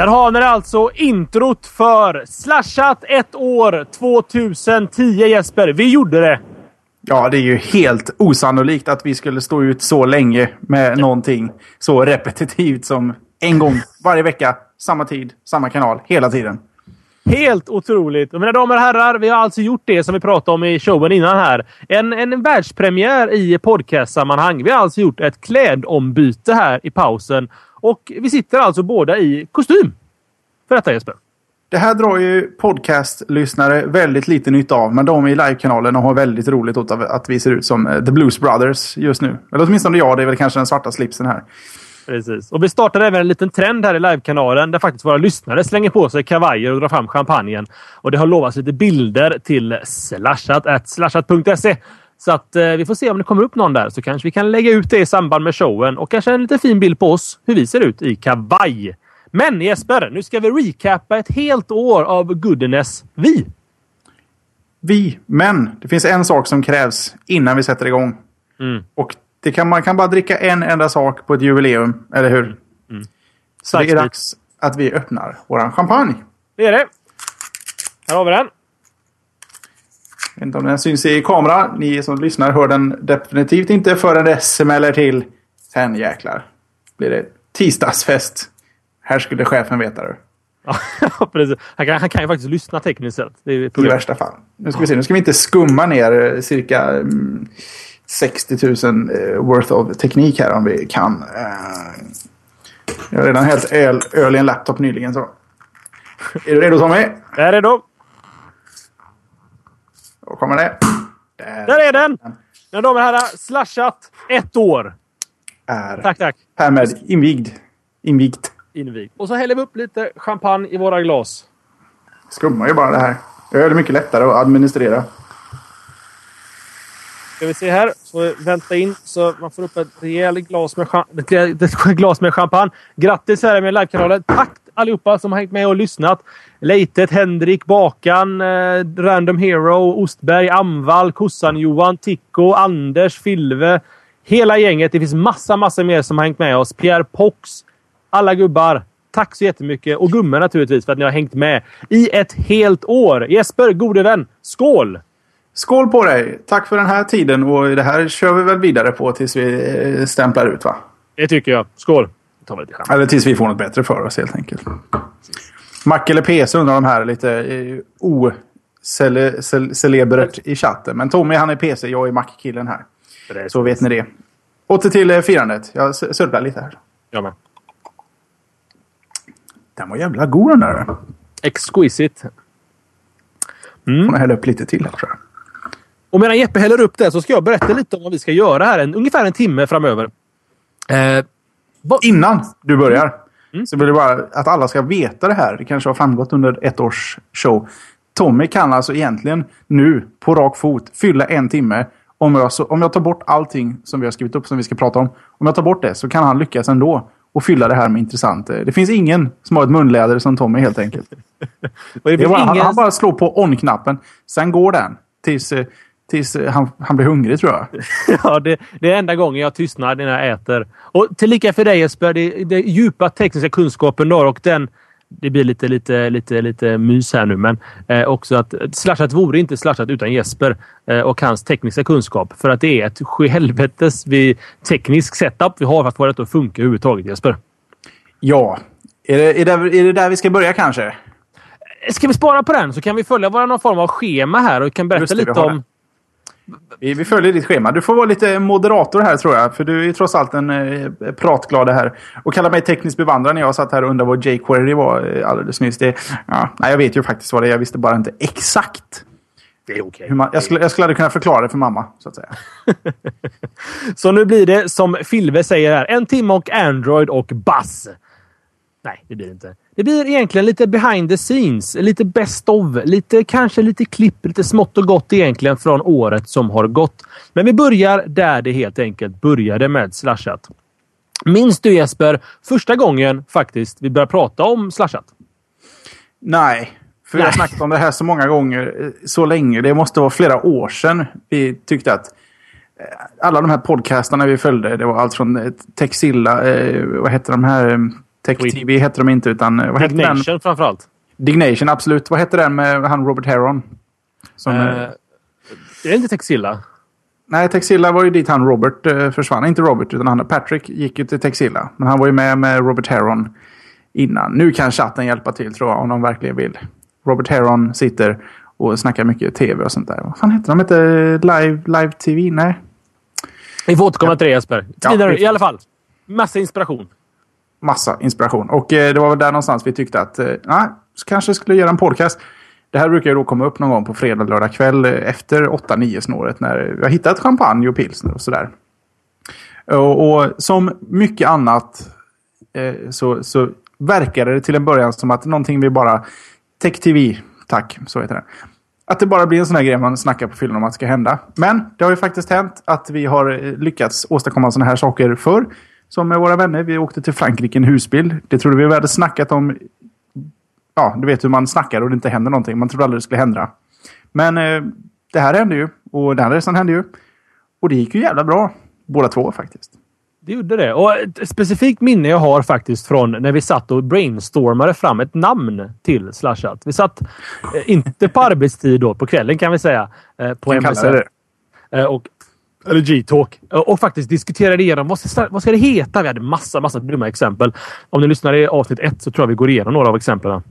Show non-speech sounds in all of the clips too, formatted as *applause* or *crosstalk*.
Där har ni alltså introt för Slashat ett år 2010 Jesper. Vi gjorde det! Ja, det är ju helt osannolikt att vi skulle stå ut så länge med någonting så repetitivt som en gång varje vecka, samma tid, samma kanal, hela tiden. Helt otroligt! Och mina damer och herrar, vi har alltså gjort det som vi pratade om i showen innan här. En, en världspremiär i podcastsammanhang. Vi har alltså gjort ett klädombyte här i pausen. Och vi sitter alltså båda i kostym. För detta Jesper. Det här drar ju podcastlyssnare väldigt lite nytta av. Men de i livekanalen har väldigt roligt åt att vi ser ut som eh, The Blues Brothers just nu. Eller åtminstone jag. Det är väl kanske den svarta slipsen här. Precis. Och vi startar även en liten trend här i livekanalen där faktiskt våra lyssnare slänger på sig kavajer och drar fram champagnen. Och det har lovats lite bilder till slashat slashat.se. Så att eh, vi får se om det kommer upp någon där så kanske vi kan lägga ut det i samband med showen och kanske en lite fin bild på oss hur vi ser ut i kavaj. Men Jesper, nu ska vi recappa ett helt år av goodness vi. Vi. Men det finns en sak som krävs innan vi sätter igång. Mm. Och det kan, man kan bara dricka en enda sak på ett jubileum, eller hur? Mm. Så det är dags att vi öppnar våran champagne. Det är det. Här har vi den. Jag vet inte om den syns i kamera. Ni som lyssnar hör den definitivt inte förrän det smäller till. Sen jäklar blir det tisdagsfest. Här skulle chefen veta det. Ja, *laughs* precis. Han kan, han kan ju faktiskt lyssna tekniskt sett. Det är I värsta fall. Nu ska vi se. Nu ska vi inte skumma ner eh, cirka mm, 60 000 eh, worth of teknik här om vi kan. Eh, Jag har redan hällt öl, öl i en laptop nyligen. Så. Är du redo Tommy? Där är redo. Kommer det. Där Där är den! Mina damer och herrar, slashat ett år. är Tack, tack. härmed invigd. Invigt. Invigd. Och så häller vi upp lite champagne i våra glas. Skummar ju bara det här. Öl är mycket lättare att administrera. Ska vi se här. Så vänta in så man får upp ett rejält glas med, glas med champagne. Grattis här med livekanalen. Tack allihopa som har hängt med och lyssnat. Leitet, Henrik, Bakan, eh, Random Hero, Ostberg, Amvall, Kossan-Johan, Tico, Anders, Filve. Hela gänget. Det finns massa, massa mer som har hängt med oss. Pierre Pox. Alla gubbar. Tack så jättemycket. Och gummor naturligtvis för att ni har hängt med i ett helt år. Jesper, gode vän. Skål! Skål på dig! Tack för den här tiden och det här kör vi väl vidare på tills vi eh, stämplar ut va? Det tycker jag. Skål! Tar vi lite champagne. Eller tills vi får något bättre för oss helt enkelt. Mac eller PC undrar de här lite eh, ocelebert i chatten. Men Tommy han är PC, jag är Mac-killen här. Så vet ni det. Åter till eh, firandet. Jag s- sörplar lite här. Jag med. Den var jävla god den där. Exquisite. Får jag hälla upp lite till här tror jag. Och medan Jeppe häller upp det så ska jag berätta lite om vad vi ska göra här en, ungefär en timme framöver. Eh, Innan du börjar. Så vill jag bara att alla ska veta det här. Det kanske har framgått under ett års show. Tommy kan alltså egentligen nu på rak fot fylla en timme. Om jag, så, om jag tar bort allting som vi har skrivit upp som vi ska prata om. Om jag tar bort det så kan han lyckas ändå. Och fylla det här med intressant. Det finns ingen som har ett munläder som Tommy helt enkelt. *laughs* det Det bara, han, ingen... han bara slår på on-knappen. Sen går den. Tills, eh, tills han, han blir hungrig tror jag. *laughs* ja, det, det är enda gången jag tystnar när jag äter. Och tillika för dig Jesper, det, det djupa tekniska kunskapen då och den... Det blir lite, lite, lite, lite mys här nu, men eh, också att slashat vore inte slashat utan Jesper eh, och hans tekniska kunskap. För att det är ett sjuhelvetes teknisk setup vi har för att få detta att funka överhuvudtaget Jesper. Ja. Är det, är, det, är det där vi ska börja kanske? Ska vi spara på den så kan vi följa våra någon form av schema här och kan berätta det, lite om... Vi, vi följer ditt schema. Du får vara lite moderator här tror jag. För du är ju trots allt en eh, pratglad här. Och kalla mig tekniskt bevandrad när jag satt här och undrade vad jQuery var eh, alldeles nyss. Det, ja, nej, jag vet ju faktiskt vad det är. Jag visste bara inte exakt. Det är okej. Man, jag, skulle, jag skulle aldrig kunna förklara det för mamma. Så att säga. *laughs* Så nu blir det som Filve säger här. En timme och Android och Buzz. Nej, det blir det inte. Det blir egentligen lite behind the scenes, lite best of, lite kanske lite klipp, lite smått och gott egentligen från året som har gått. Men vi börjar där det helt enkelt började med slashat. Minns du Jesper, första gången faktiskt vi började prata om slashat? Nej. För jag har snackat om det här så många gånger, eh, så länge. Det måste vara flera år sedan vi tyckte att eh, alla de här podcastarna vi följde, det var allt från eh, Texilla, vad hette de här, eh, Tech TV hette de inte, utan... Vad hette Dignation framförallt. Dignation, absolut. Vad hette den med han Robert Heron? Som, uh, det är inte Texilla? Nej, Texilla var ju dit han Robert uh, försvann. Inte Robert, utan han Patrick gick ju till Texilla. Men han var ju med med Robert Heron innan. Nu kan chatten hjälpa till tror jag, om de verkligen vill. Robert Heron sitter och snackar mycket tv och sånt där. Vad fan heter de? Hette Live, Live TV? Nej. Vi får återkomma till det Jesper. Ja, I alla fall. Massa inspiration. Massa inspiration. Och eh, det var väl där någonstans vi tyckte att eh, kanske skulle göra en podcast. Det här brukar ju då komma upp någon gång på fredag, lördag kväll eh, efter 8-9 snåret när vi har hittat champagne och pilsner och sådär. Och, och som mycket annat eh, så, så verkade det till en början som att någonting vi bara... Tech TV, tack, så heter det. Att det bara blir en sån här grej man snackar på filmen om att det ska hända. Men det har ju faktiskt hänt att vi har eh, lyckats åstadkomma såna här saker förr. Som med våra vänner. Vi åkte till Frankrike en husbil. Det trodde vi vi hade snackat om. Ja, du vet hur man snackar och det inte händer någonting. Man trodde aldrig det skulle hända. Men eh, det här hände ju. Och den här resan hände ju. Och det gick ju jävla bra. Båda två faktiskt. Det gjorde det. Och ett specifikt minne jag har faktiskt från när vi satt och brainstormade fram ett namn till Slashat. Vi satt, eh, inte på *laughs* arbetstid då, på kvällen kan vi säga. Eh, på MSN. Eh, och, eller G-talk. Och faktiskt diskuterade igenom vad ska, vad ska det heta? Vi hade massa, massa dumma exempel. Om ni lyssnar i avsnitt ett så tror jag vi går igenom några av exemplen.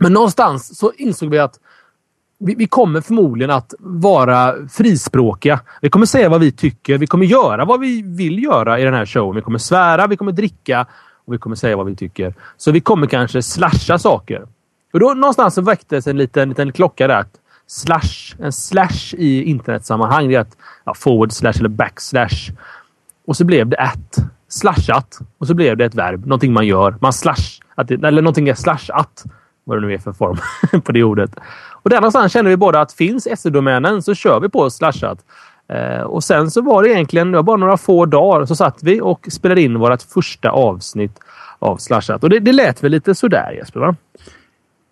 Men någonstans så insåg vi att vi, vi, kommer förmodligen att vara frispråkiga. Vi kommer säga vad vi tycker. Vi kommer göra vad vi vill göra i den här showen. Vi kommer svära, vi kommer dricka och vi kommer säga vad vi tycker. Så vi kommer kanske slasha saker. Och då någonstans så väcktes en liten, liten klocka där. Att slash, en slash i internetsammanhang. Det är att ja, forward slash eller backslash. Och så blev det att. Slashat. Och så blev det ett verb. Någonting man gör. Man slash. Att det, eller någonting är slashat. Vad det nu är för form *laughs* på det ordet. Och där någonstans känner vi båda att finns SE-domänen så kör vi på slashat. Eh, och sen så var det egentligen det var bara några få dagar så satt vi och spelade in vårt första avsnitt av slashat. Och det, det lät väl lite sådär Jesper? Va?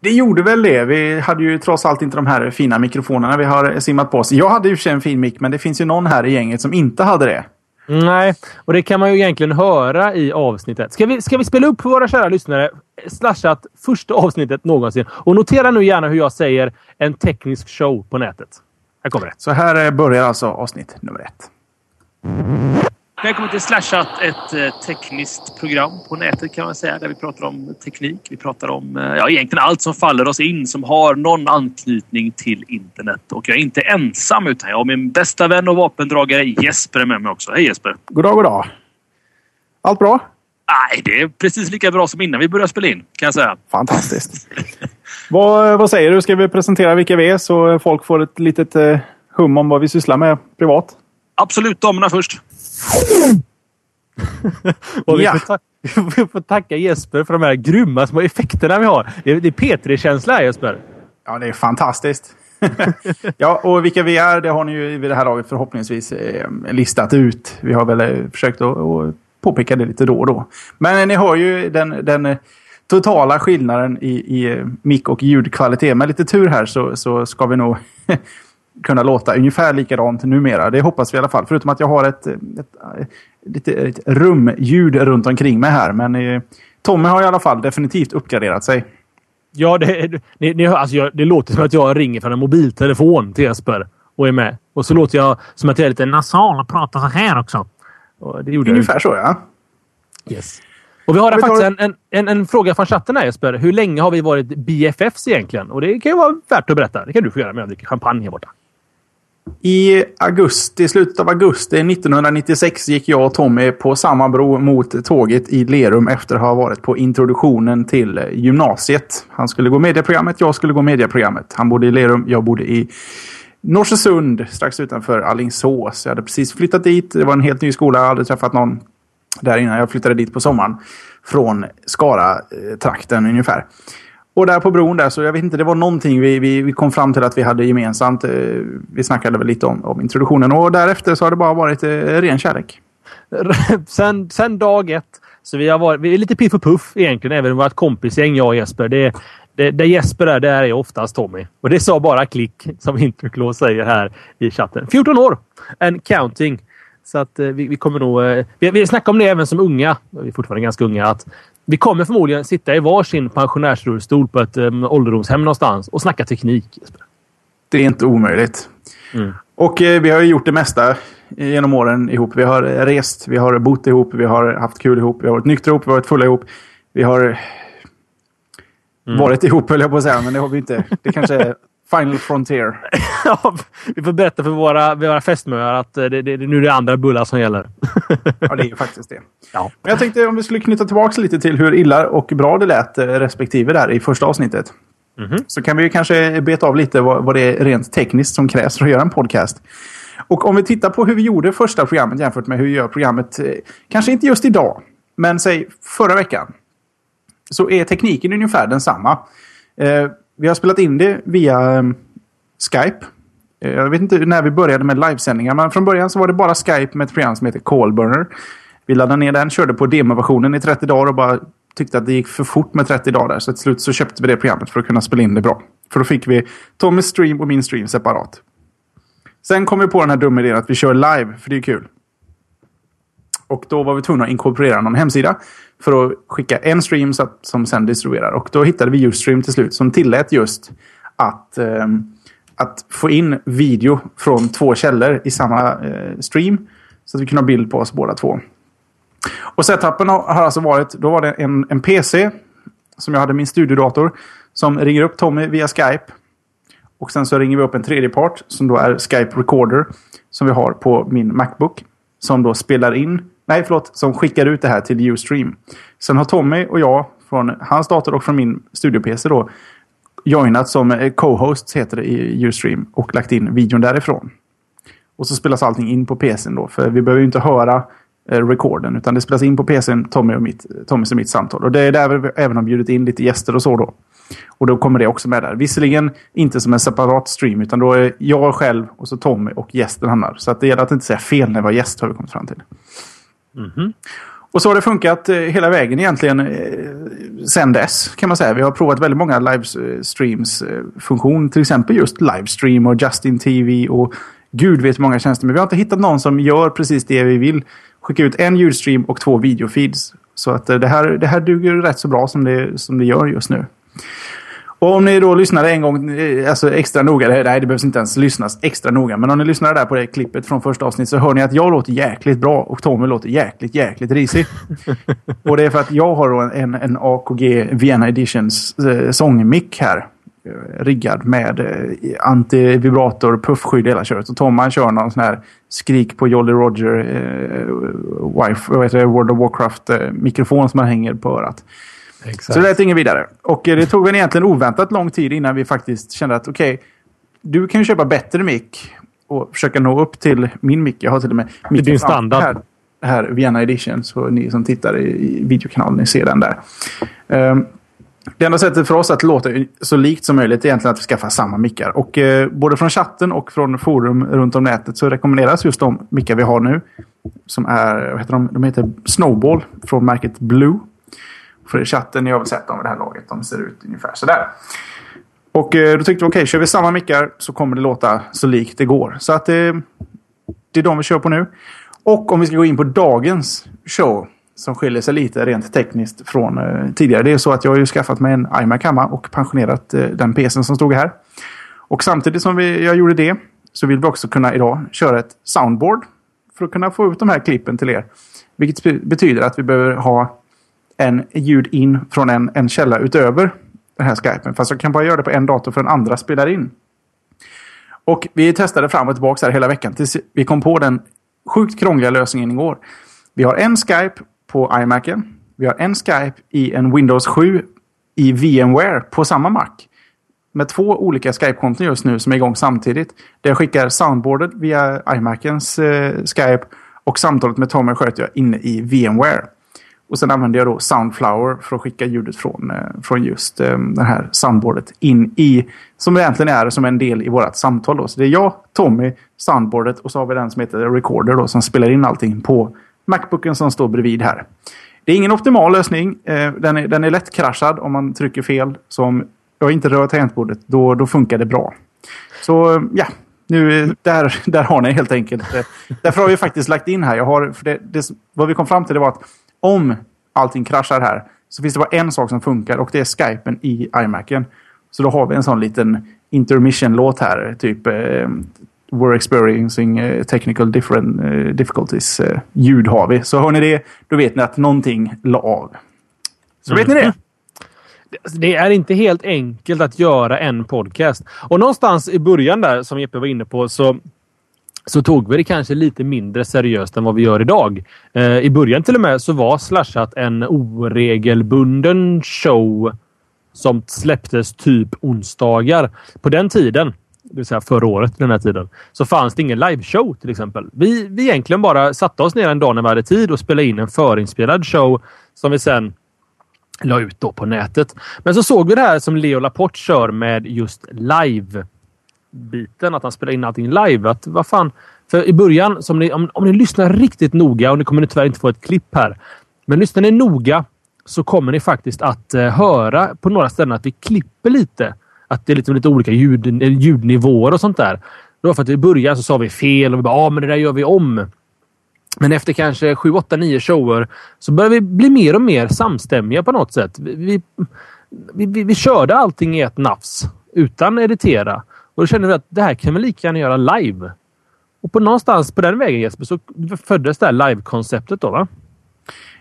Det gjorde väl det. Vi hade ju trots allt inte de här fina mikrofonerna vi har simmat på oss. Jag hade ju för sig en fin mick, men det finns ju någon här i gänget som inte hade det. Nej, och det kan man ju egentligen höra i avsnittet. Ska vi, ska vi spela upp för våra kära lyssnare slashat första avsnittet någonsin? Och notera nu gärna hur jag säger en teknisk show på nätet. Här kommer det. Så här börjar alltså avsnitt nummer ett. Välkommen till Slashat, ett eh, tekniskt program på nätet kan man säga. Där vi pratar om teknik. Vi pratar om eh, ja, egentligen allt som faller oss in som har någon anknytning till internet. Och jag är inte ensam utan jag har min bästa vän och vapendragare Jesper med mig också. Hej Jesper! God dag, god dag! Allt bra? Nej, det är precis lika bra som innan vi började spela in kan jag säga. Fantastiskt! *laughs* vad, vad säger du? Ska vi presentera vilka vi är så folk får ett litet eh, hum om vad vi sysslar med privat? Absolut, damerna först. Och vi, ja. får *laughs* vi får tacka Jesper för de här grymma små effekterna vi har. Det är, är P3-känsla här Jesper. Ja, det är fantastiskt. *laughs* ja, och vilka vi är, det har ni ju vid det här laget förhoppningsvis eh, listat ut. Vi har väl eh, försökt att, påpeka det lite då och då. Men ni har ju den, den eh, totala skillnaden i, i eh, mick och ljudkvalitet. Med lite tur här så, så ska vi nog *laughs* kunna låta ungefär likadant numera. Det hoppas vi i alla fall. Förutom att jag har ett, ett, ett, ett rumljud runt omkring mig här. Men eh, Tommy har i alla fall definitivt uppgraderat sig. Ja, det, det, det, alltså det låter som att jag ringer från en mobiltelefon till Jesper och är med. Och så låter jag som att jag är lite nasal och pratar så här också. det gjorde Ungefär jag. så, ja. Yes. Och vi har vi faktiskt en, en, en, fråga från chatten här Jesper. Hur länge har vi varit BFFs egentligen? Och det kan ju vara värt att berätta. Det kan du få göra med jag dricker champagne här borta. I augusti, slutet av augusti 1996 gick jag och Tommy på samma bro mot tåget i Lerum efter att ha varit på introduktionen till gymnasiet. Han skulle gå medieprogrammet, jag skulle gå medieprogrammet. Han bodde i Lerum, jag bodde i Norsesund strax utanför Allingsås. Jag hade precis flyttat dit. Det var en helt ny skola. Jag hade träffat någon där innan. Jag flyttade dit på sommaren. Från Skara-trakten eh, ungefär. Och där på bron där, så jag vet inte, det var någonting vi, vi, vi kom fram till att vi hade gemensamt. Eh, vi snackade väl lite om, om introduktionen och därefter så har det bara varit eh, ren kärlek. *laughs* sen, sen dag ett. Så vi, har varit, vi är lite piff och puff egentligen, även vårt kompisgäng, jag och Jesper. Det, det, där Jesper är, där är oftast Tommy. Och det sa bara klick, som Interclaw säger här i chatten. 14 år! and counting. Så att eh, vi, vi kommer nog... Eh, vi, vi snackade om det även som unga. Vi är fortfarande ganska unga. Att vi kommer förmodligen sitta i varsin pensionärsrullstol på ett um, ålderdomshem någonstans och snacka teknik. Det är inte omöjligt. Mm. Och eh, vi har ju gjort det mesta genom åren ihop. Vi har rest, vi har bott ihop, vi har haft kul ihop, vi har varit nyktra ihop, vi har varit fulla ihop. Vi har mm. varit ihop höll jag på att säga, men det har vi inte. Det kanske är Final Frontier. *laughs* ja, vi får berätta för våra, våra fästmöar att det, det, det, nu är det andra bullar som gäller. ja, det är ju faktiskt det. Ja. Men jag tänkte om vi skulle knyta tillbaka lite till hur illa och bra det lät eh, respektive där i första avsnittet. Mm -hmm. Så kan vi kanske beta av lite vad, vad det är rent tekniskt som krävs för att göra en podcast. Och om vi tittar på hur vi gjorde första programmet jämfört med hur vi gör programmet, eh, kanske inte just idag, men säg förra veckan. Så är tekniken ungefär densamma. Eh, vi har spelat in det via ehm, Skype. Eh, jag vet inte när vi började med livesändningar, men från början så var det bara Skype med ett program som heter Callburner. Vi laddade ner den, körde på demoversionen i 30 dagar och bara tyckte att det gick för fort med 30 dagar. Så till slut så köpte vi det programmet för att kunna spela in det bra. För då fick vi Tommys stream och min stream separat. Sen kom vi på den här dumma idén att vi kör live, för det är kul. Och då var vi tvungna att inkorporera någon hemsida för att skicka en stream som sen distribuerar. Och då hittade vi Ustream till slut som tillät just att, eh, att få in video från två källor i samma eh, stream. Så att vi kunde ha bild på oss båda två. Och setupen har alltså varit, då var det en, en PC som jag hade min studiodator som ringer upp Tommy via Skype. Och sen så ringer vi upp en tredje part som då är Skype Recorder som vi har på min Macbook. Som då spelar in Nej, förlåt. Som skickar ut det här till Ustream. Sen har Tommy och jag från hans dator och från min studio-PC då joinat som eh, co-host heter det i Ustream och lagt in videon därifrån. Och så spelas allting in på PCn då. För vi behöver ju inte höra eh, recorden. Utan det spelas in på PCn, Tommy och mitt, Tommys och mitt samtal. Och det är där vi även har bjudit in lite gäster och så då. Och då kommer det också med där. Visserligen inte som en separat stream. Utan då är jag själv och så Tommy och gästen hamnar. Så att det gäller att inte säga fel när vi har gäst har vi kommit fram till. Mm. Och så har det funkat eh, hela vägen egentligen eh, sen dess kan man säga. Vi har provat väldigt många livestreams-funktion. Eh, Till exempel just livestream och Justin TV och gud vet hur många tjänster. Men vi har inte hittat någon som gör precis det vi vill. Skicka ut en ljudstream och två videofeeds. Så att det här, det här duger rätt så bra som det, som det gör just nu. Och om ni då lyssnade en gång eh, alltså extra noga, nej det behövs inte ens lyssnas extra noga, men om ni lyssnar där på det klippet från första avsnittet så hör ni att jag låter jäkligt bra och Tommy låter jäkligt, jäkligt risig. och det är för att jag har en, en AKG Vienna Editions eh, sångmick här. Eh, riggad med eh, antivibrator, puffskydd hela köret. Och Tom han kör någon sån här skrik på Jolly Roger eh, wife, vad heter det, World of Warcraft eh, mikrofon som man hänger på örat. Exakt. Så det lät inget vidare. Och eh, det tog väl egentligen oväntat lång tid innan vi faktiskt kände att okej, okay, du kan ju köpa bättre mick och försöka nå upp till min mick. Jag har till och med mick din standard. Här, här, Vienna Edition. Så ni som tittar i, videokanalen, ni ser den där. Um, det enda sättet för oss att låta så likt som möjligt är egentligen att vi skaffar samma mickar. Och eh, både från chatten och från forum runt om nätet så rekommenderas just de mickar vi har nu. Som är, vad heter de? De heter Snowball från märket Blue. För i chatten, ni har väl sett dem vid det här laget. De ser ut ungefär sådär. Och eh, då tyckte vi okej, okay, kör vi samma mickar så kommer det låta så likt det går. Så att det, det är de vi kör på nu. Och om vi ska gå in på dagens show som skiljer sig lite rent tekniskt från eh, tidigare. Det är så att jag har ju skaffat mig en iMac hemma och pensionerat eh, den PCn som stod här. Och samtidigt som vi, jag gjorde det så vill vi också kunna idag köra ett soundboard för att kunna få ut de här klippen till er. Vilket betyder att vi behöver ha en ljud in från en, en källa utöver den här skypen. Fast jag kan bara göra det på en dator för den andra spelar in. Och vi testade fram och tillbaka här hela veckan tills vi kom på den sjukt krångliga lösningen igår. Vi har en Skype på iMacen. Vi har en Skype i en Windows 7 i VMware på samma Mac. Med två olika Skype-konton just nu som är igång samtidigt. Där jag skickar soundboardet via iMacens eh, Skype och samtalet med Tommy sköter jag inne i VMware. Och sen använder jag då Soundflower för att skicka ljudet från, eh, från just eh, det här soundboardet in i, som egentligen är som en del i vårt samtal. Då. Så det är jag, Tommy, soundboardet och så har vi den som heter Recorder då, som spelar in allting på Macbooken som står bredvid här. Det är ingen optimal lösning. Eh, den är, den är lätt kraschad om man trycker fel. Så om jag inte rör tangentbordet, då, då funkar det bra. Så ja, nu, där, där har ni helt enkelt. Därför har vi faktiskt lagt in här. Jag har, för det, det, vad vi kom fram till det var att om allting kraschar här så finns det bara en sak som funkar och det är skypen i iMacen. Så då har vi en sån liten intermission-låt här. Typ eh, We're experiencing eh, technical different, uh, difficulties. Uh, ljud har vi. Så hör ni det, då vet ni att någonting la av. Så mm. vet ni det. Mm. Det är inte helt enkelt att göra en podcast. Och någonstans i början där, som Jeppe var inne på, så så tog vi det kanske lite mindre seriöst än vad vi gör idag. Eh, I början till och med så var Slashat en oregelbunden show som släpptes typ onsdagar. På den tiden, det vill säga förra året den här tiden, så fanns det ingen liveshow till exempel. Vi, vi egentligen bara satte oss ner en dag när vi hade tid och spelade in en förinspelad show som vi sen la ut då på nätet. Men så såg vi det här som Leo Laporte kör med just live biten, att han spelar in allting live. Att, vad fan? För i början, ni, om, om ni lyssnar riktigt noga, och ni kommer ni tyvärr inte få ett klipp här. Men lyssnar ni noga så kommer ni faktiskt att eh, höra på några ställen att vi klipper lite. Att det är lite, lite olika ljud, eh, ljudnivåer och sånt där. Det var för att i början så sa vi fel och vi bara ja, men det där gör vi om. Men efter kanske 7, 8, 9 shower så börjar vi bli mer och mer samstämmiga på något sätt. Vi, vi, vi, vi körde allting i ett nafs utan editera. Och då kände vi att det här kan vi lika gärna göra live. Och på någonstans på den vägen Jesper så föddes det här live-konceptet då va?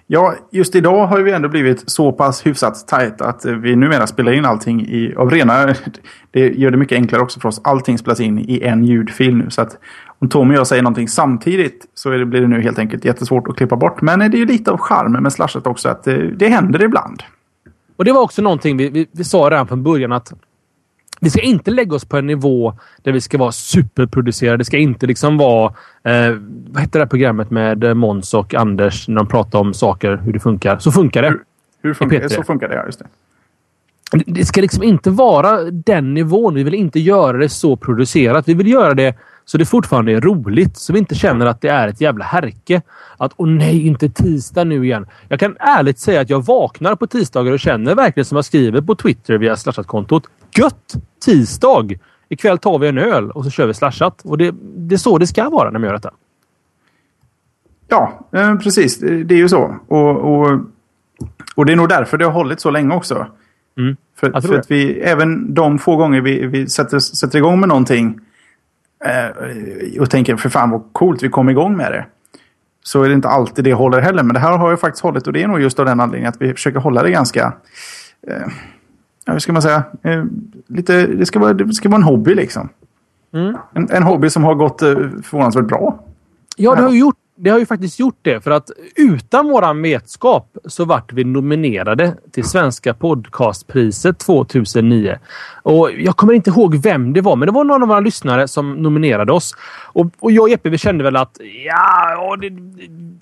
Ja, just idag har vi ändå blivit så pass hyfsat tajt att vi numera spelar in allting i, av rena... *laughs* Det gör det mycket enklare också för oss. Allting spelas in i en ljudfil nu. Så att om Tom och jag säger någonting samtidigt så det, blir det nu helt enkelt jättesvårt att klippa bort. Men det är ju lite av charmen med slashat också att det, det händer ibland. Och det var också någonting vi, vi, vi sa redan från början att vi ska inte lägga oss på en nivå där vi ska vara superproducerade. Det ska inte liksom vara... Eh, vad hette det här programmet med Måns och Anders när de pratar om saker, hur det funkar? Så funkar det. Hur, hur funkar det? Så funkar det, ja. Just det. Det ska liksom inte vara den nivån. Vi vill inte göra det så producerat. Vi vill göra det så det fortfarande är roligt. Så vi inte känner att det är ett jävla härke. Att åh nej, inte tisdag nu igen. Jag kan ärligt säga att jag vaknar på tisdagar och känner verkligen som jag skriver på Twitter via slashat-kontot. Gött! Tisdag! Ikväll tar vi en öl och så kör vi slashat. Och det, det är så det ska vara när man gör detta. Ja, eh, precis. Det är ju så. Och, och, och det är nog därför det har hållit så länge också. Mm. För, för att vi, även de få gånger vi, vi sätter, sätter igång med någonting eh, och tänker för fan vad coolt vi kom igång med det. Så är det inte alltid det håller heller. Men det här har ju faktiskt hållit och det är nog just av den anledningen att vi försöker hålla det ganska... Eh, ja, hur ska man säga? Eh, lite, det, ska vara, det ska vara en hobby liksom. Mm. En, en, hobby som har gått eh, förvånansvärt bra. Ja, det har ju gjort det har ju faktiskt gjort det. För att utan våran vetskap så vart vi nominerade till Svenska podcastpriset 2009. Och jag kommer inte ihåg vem det var, men det var någon av våra lyssnare som nominerade oss. Och, och jag och Jeppe vi kände väl att ja, det,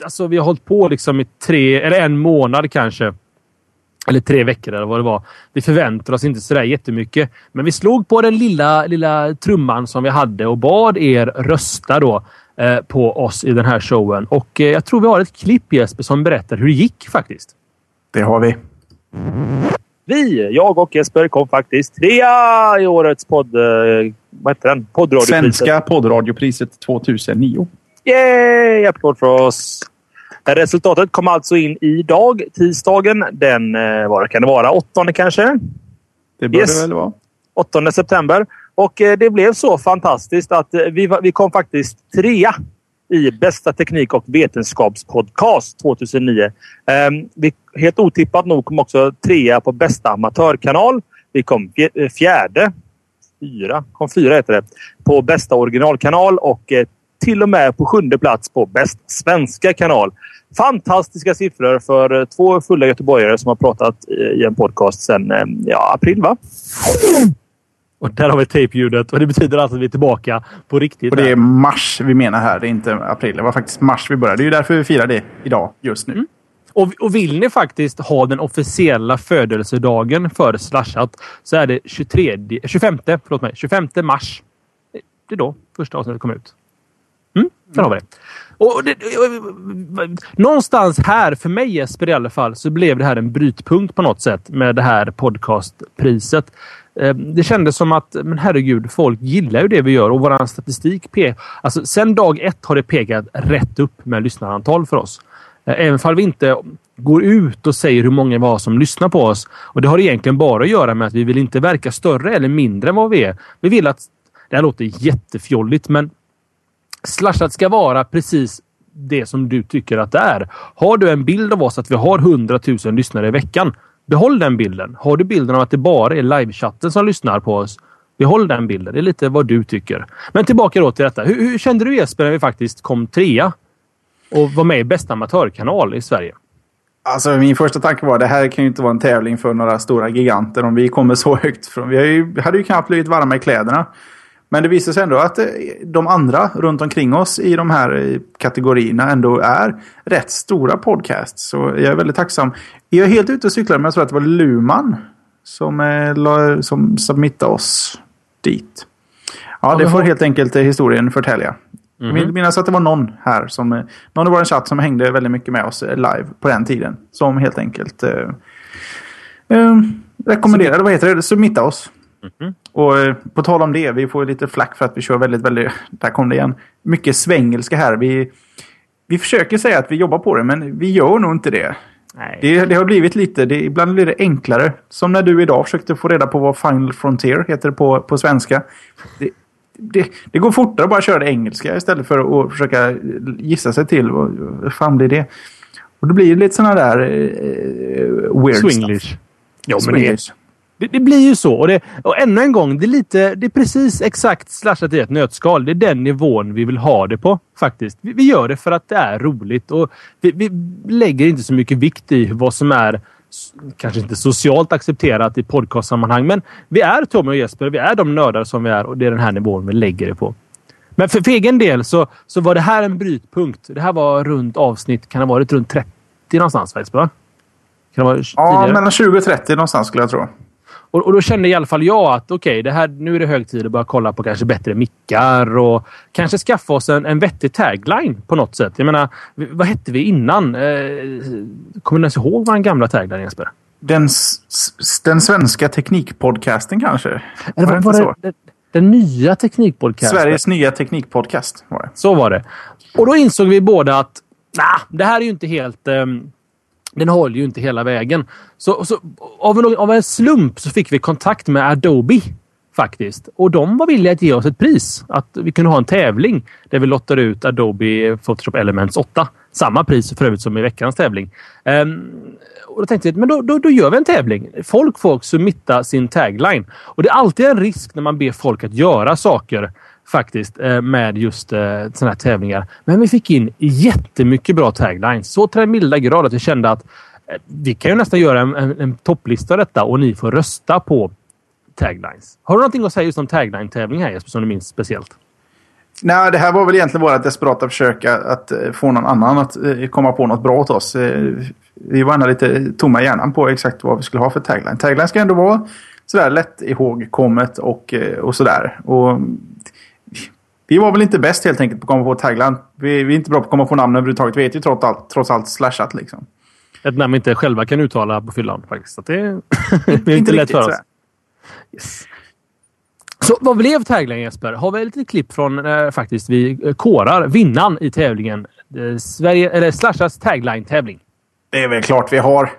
alltså vi har hållit på liksom i tre eller en månad kanske. Eller tre veckor eller vad det var. Vi förväntar oss inte sådär jättemycket. Men vi slog på den lilla, lilla trumman som vi hade och bad er rösta då Eh, på oss i den här showen. Och eh, jag tror vi har ett klipp Jesper som berättar hur det gick faktiskt. Det har vi. Vi, jag och Jesper, kom faktiskt trea i årets podd... Eh, vad heter den? Poddradiopriset. Svenska poddradiopriset 2009. Yay! Applåd för oss! Resultatet kom alltså in idag, tisdagen. Den, vad kan det vara? Åttonde kanske? Det bör yes. det väl vara. 8 september. Och eh, det blev så fantastiskt att eh, vi, vi kom faktiskt trea i Bästa teknik och vetenskapspodcast 2009. Ehm, vi, helt otippat nog kom också trea på Bästa amatörkanal. Vi kom eh, fjärde, fyra, kom fyra heter det, på Bästa originalkanal och till och med på sjunde plats på Bäst svenska kanal. Fantastiska siffror för två fulla göteborgare som har pratat i en podcast sedan ja, april, va? Och där har vi tejpljudet och det betyder alltså att vi är tillbaka på riktigt. Och det är mars vi menar här, det är inte april. Det var faktiskt mars vi började. Det är ju därför vi firar det idag, just nu. Mm. Och, och, vill ni faktiskt ha den officiella födelsedagen för Slashat så är det 23, 25, förlåt mig, 25 mars. Det är då första avsnittet kommer ut. Där har vi det. Och det, någonstans här, för mig Jesper i alla fall, så blev det här en brytpunkt på något sätt med det här podcastpriset. Ehm, det kändes som att, men herregud, folk gillar ju det vi gör och vår statistik pe alltså, Sen dag ett har det pekat rätt upp med lyssnarantal för oss. Ehm, även om vi inte går ut och säger hur många vi har som lyssnar på oss. Och Det har egentligen bara att göra med att vi vill inte verka större eller mindre än vad vi är. Vi vill att... Det här låter jättefjolligt, men Slashat ska vara precis det som du tycker att det är. Har du en bild av oss att vi har 100 000 lyssnare i veckan, behåll den bilden. Har du bilden av att det bara är livechatten som lyssnar på oss, behåll den bilden. Det är lite vad du tycker. Men tillbaka då till detta. Hur, hur kände du Jesper när vi faktiskt kom trea och var med i bästa amatörkanal i Sverige? Alltså min första tanke var det här kan ju inte vara en tävling för några stora giganter om vi kommer så högt från. Vi hade ju knappt blivit varma i kläderna. Men det visar sig ändå att eh, de andra runt omkring oss i de här eh, kategorierna ändå är rätt stora podcasts. Så jag är väldigt tacksam. Jag är helt ute och cyklar men jag tror att det var Luman som, eh, som submittade oss dit. Ja, det får helt enkelt historien förtälja. Mm -hmm. Jag vill minnas att det var någon här, som, någon i vår chatt som hängde väldigt mycket med oss live på den tiden. Som helt enkelt eh, eh, rekommenderade, vad heter det, submitta oss. Mm. Och eh, på tal om det, vi får lite flack för att vi kör väldigt, väldigt, *laughs* där kom det igen, mycket svengelska här. Vi, vi försöker säga att vi jobbar på det, men vi gör nog inte det. Det, det, har blivit lite, det, ibland blir det enklare. Som när du idag försökte få reda på vad Final Frontier heter på, på svenska. Det, det, det går fortare att bara köra det engelska istället för att försöka gissa sig till vad, fan blir det. Och det blir lite sådana där uh, weird Swinglish. Stuff. Ja, men Swinglish. Det, det, blir ju så. Och, det, och ännu en gång, det är, lite, det är precis exakt slashat i ett nötskal. Det är den nivån vi vill ha det på. faktiskt. Vi, vi gör det för att det är roligt. och vi, vi, lägger inte så mycket vikt i vad som är kanske inte socialt accepterat i podcastsammanhang. Men vi är Tommy och Jesper. Vi är de nördar som vi är och det är den här nivån vi lägger det på. Men för, för egen del så, så var det här en brytpunkt. Det här var runt avsnitt, kan det ha varit runt 30 någonstans? Jesper? Kan det vara ja, mellan 20 och 30 någonstans skulle jag tro. Och, och då kände i alla fall jag att okej, okay, nu är det hög tid att börja kolla på kanske bättre mickar och kanske skaffa oss en, en vettig tagline på något sätt. Jag menar, vad hette vi innan? Eh, kommer ni ens ihåg vår gamla tagline Jesper? Den, den svenska teknikpodcasten kanske? Eller var, var det, så? Den, den nya teknikpodcasten? Sveriges nya teknikpodcast var det. Så var det. Och då insåg vi båda att nah, det här är ju inte helt... Um, den håller ju inte hela vägen. Så, så av, en, av en slump så fick vi kontakt med Adobe faktiskt. Och de var villiga att ge oss ett pris. Att vi kunde ha en tävling där vi lottade ut Adobe Photoshop Elements 8. Samma pris för övrigt som i veckans tävling. Um, och då tänkte vi men då, då, då, gör vi en tävling. Folk får submitta sin tagline. Och det är alltid en risk när man ber folk att göra saker faktiskt eh, med just eh, sådana här tävlingar. Men vi fick in jättemycket bra taglines. Så till den milda grad att vi kände att eh, vi kan ju nästan göra en, en, en topplista av detta och ni får rösta på taglines. Har du någonting att säga just om tagline-tävling här Jesper som du minns speciellt? Nej, det här var väl egentligen våra desperata försök att få någon annan att komma på något bra åt oss. Vi var ändå lite tomma i hjärnan på exakt vad vi skulle ha för tagline. Tagline ska ändå vara sådär lätt ihågkommet och, och sådär. Och vi var väl inte bäst helt enkelt på att komma på tagline. Vi, vi är inte bra på att komma på namn överhuvudtaget. Vi heter ju trots allt, trots allt slashat liksom. Ett namn vi inte själva kan uttala på fyllan faktiskt. Så *laughs* det, är inte lätt för oss. Yes. Så vad blev tagline Jesper? Har vi lite klipp från eh, faktiskt vi eh, kårar vinnaren i tävlingen. Eh, Sverige, eller Slashas tagline-tävling. Det är väl klart vi har.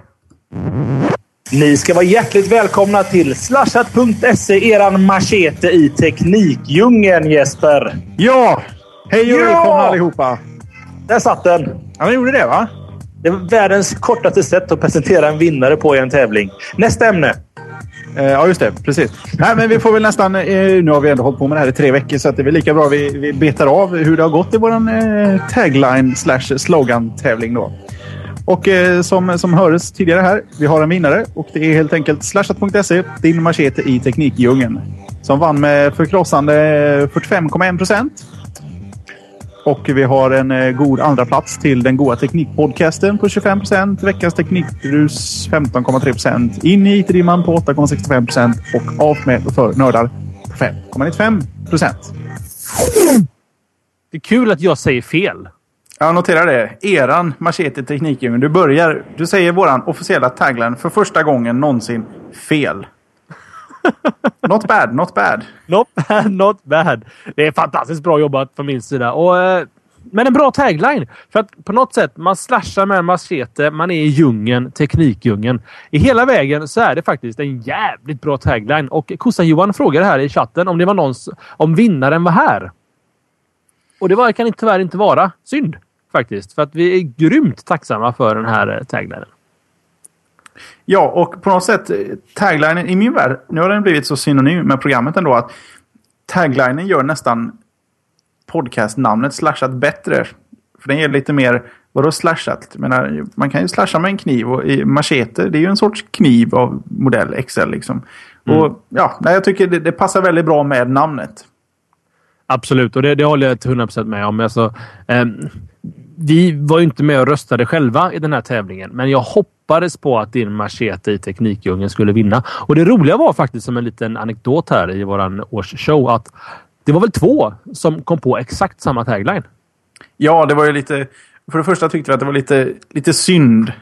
Ni ska vara hjärtligt välkomna till slashat.se, eran machete i teknikdjungeln, Jesper. Ja! Hej och ja! välkomna allihopa! Där satt den. Ja, den gjorde det va? Det var världens kortaste sätt att presentera en vinnare på i en tävling. Nästa ämne. Eh, ja, just det. Precis. Nej, men vi får väl nästan... Eh, nu har vi ändå hållit på med det här i tre veckor så det är väl lika bra vi, vi betar av hur det har gått i vår eh, tagline slash slogan-tävling då. Och eh, som, som hördes tidigare här, vi har en vinnare och det är helt enkelt slashat.se, din machete i teknikdjungeln. Som vann med förkrossande eh, 45,1 procent. Och vi har en eh, god andra plats till den goda teknikpodcasten på 25 procent. Veckans teknikbrus 15,3 procent. In i IT-dimman på 8,65 procent. Och av med för nördar på 5,95 procent. Det är kul att jag säger fel. Jag noterar det. Eran Machete Teknikdjungeln. Du börjar... Du säger våran officiella tagline för första gången någonsin fel. *laughs* not bad, not bad. Not bad, not bad. Det är fantastiskt bra jobbat från min sida. Och, eh, men en bra tagline. För att på något sätt, man slashar med en machete. Man är i djungeln, teknikdjungeln. I hela vägen så är det faktiskt en jävligt bra tagline. Och Kossan-Johan frågade här i chatten om det var någon, om vinnaren var här. Och det var, kan tyvärr inte vara. Synd faktiskt. För att vi är grymt tacksamma för den här taglinen. Ja, och på något sätt taglinen i min värld, nu har den blivit så synonym med programmet ändå att taglinen gör nästan podcastnamnet slashat bättre. För den ger lite mer, vadå slashat? Jag menar, man kan ju slasha med en kniv och i machete, det är ju en sorts kniv av modell XL liksom. Mm. Och ja, jag tycker det, det, passar väldigt bra med namnet. Absolut, och det, det håller jag till 100% med om. Alltså, eh, vi var ju inte med och röstade själva i den här tävlingen, men jag hoppades på att din machete i Teknikdjungeln skulle vinna. Och det roliga var faktiskt som en liten anekdot här i våran årsshow att det var väl två som kom på exakt samma tagline? Ja, det var ju lite... För det första tyckte vi att det var lite, lite synd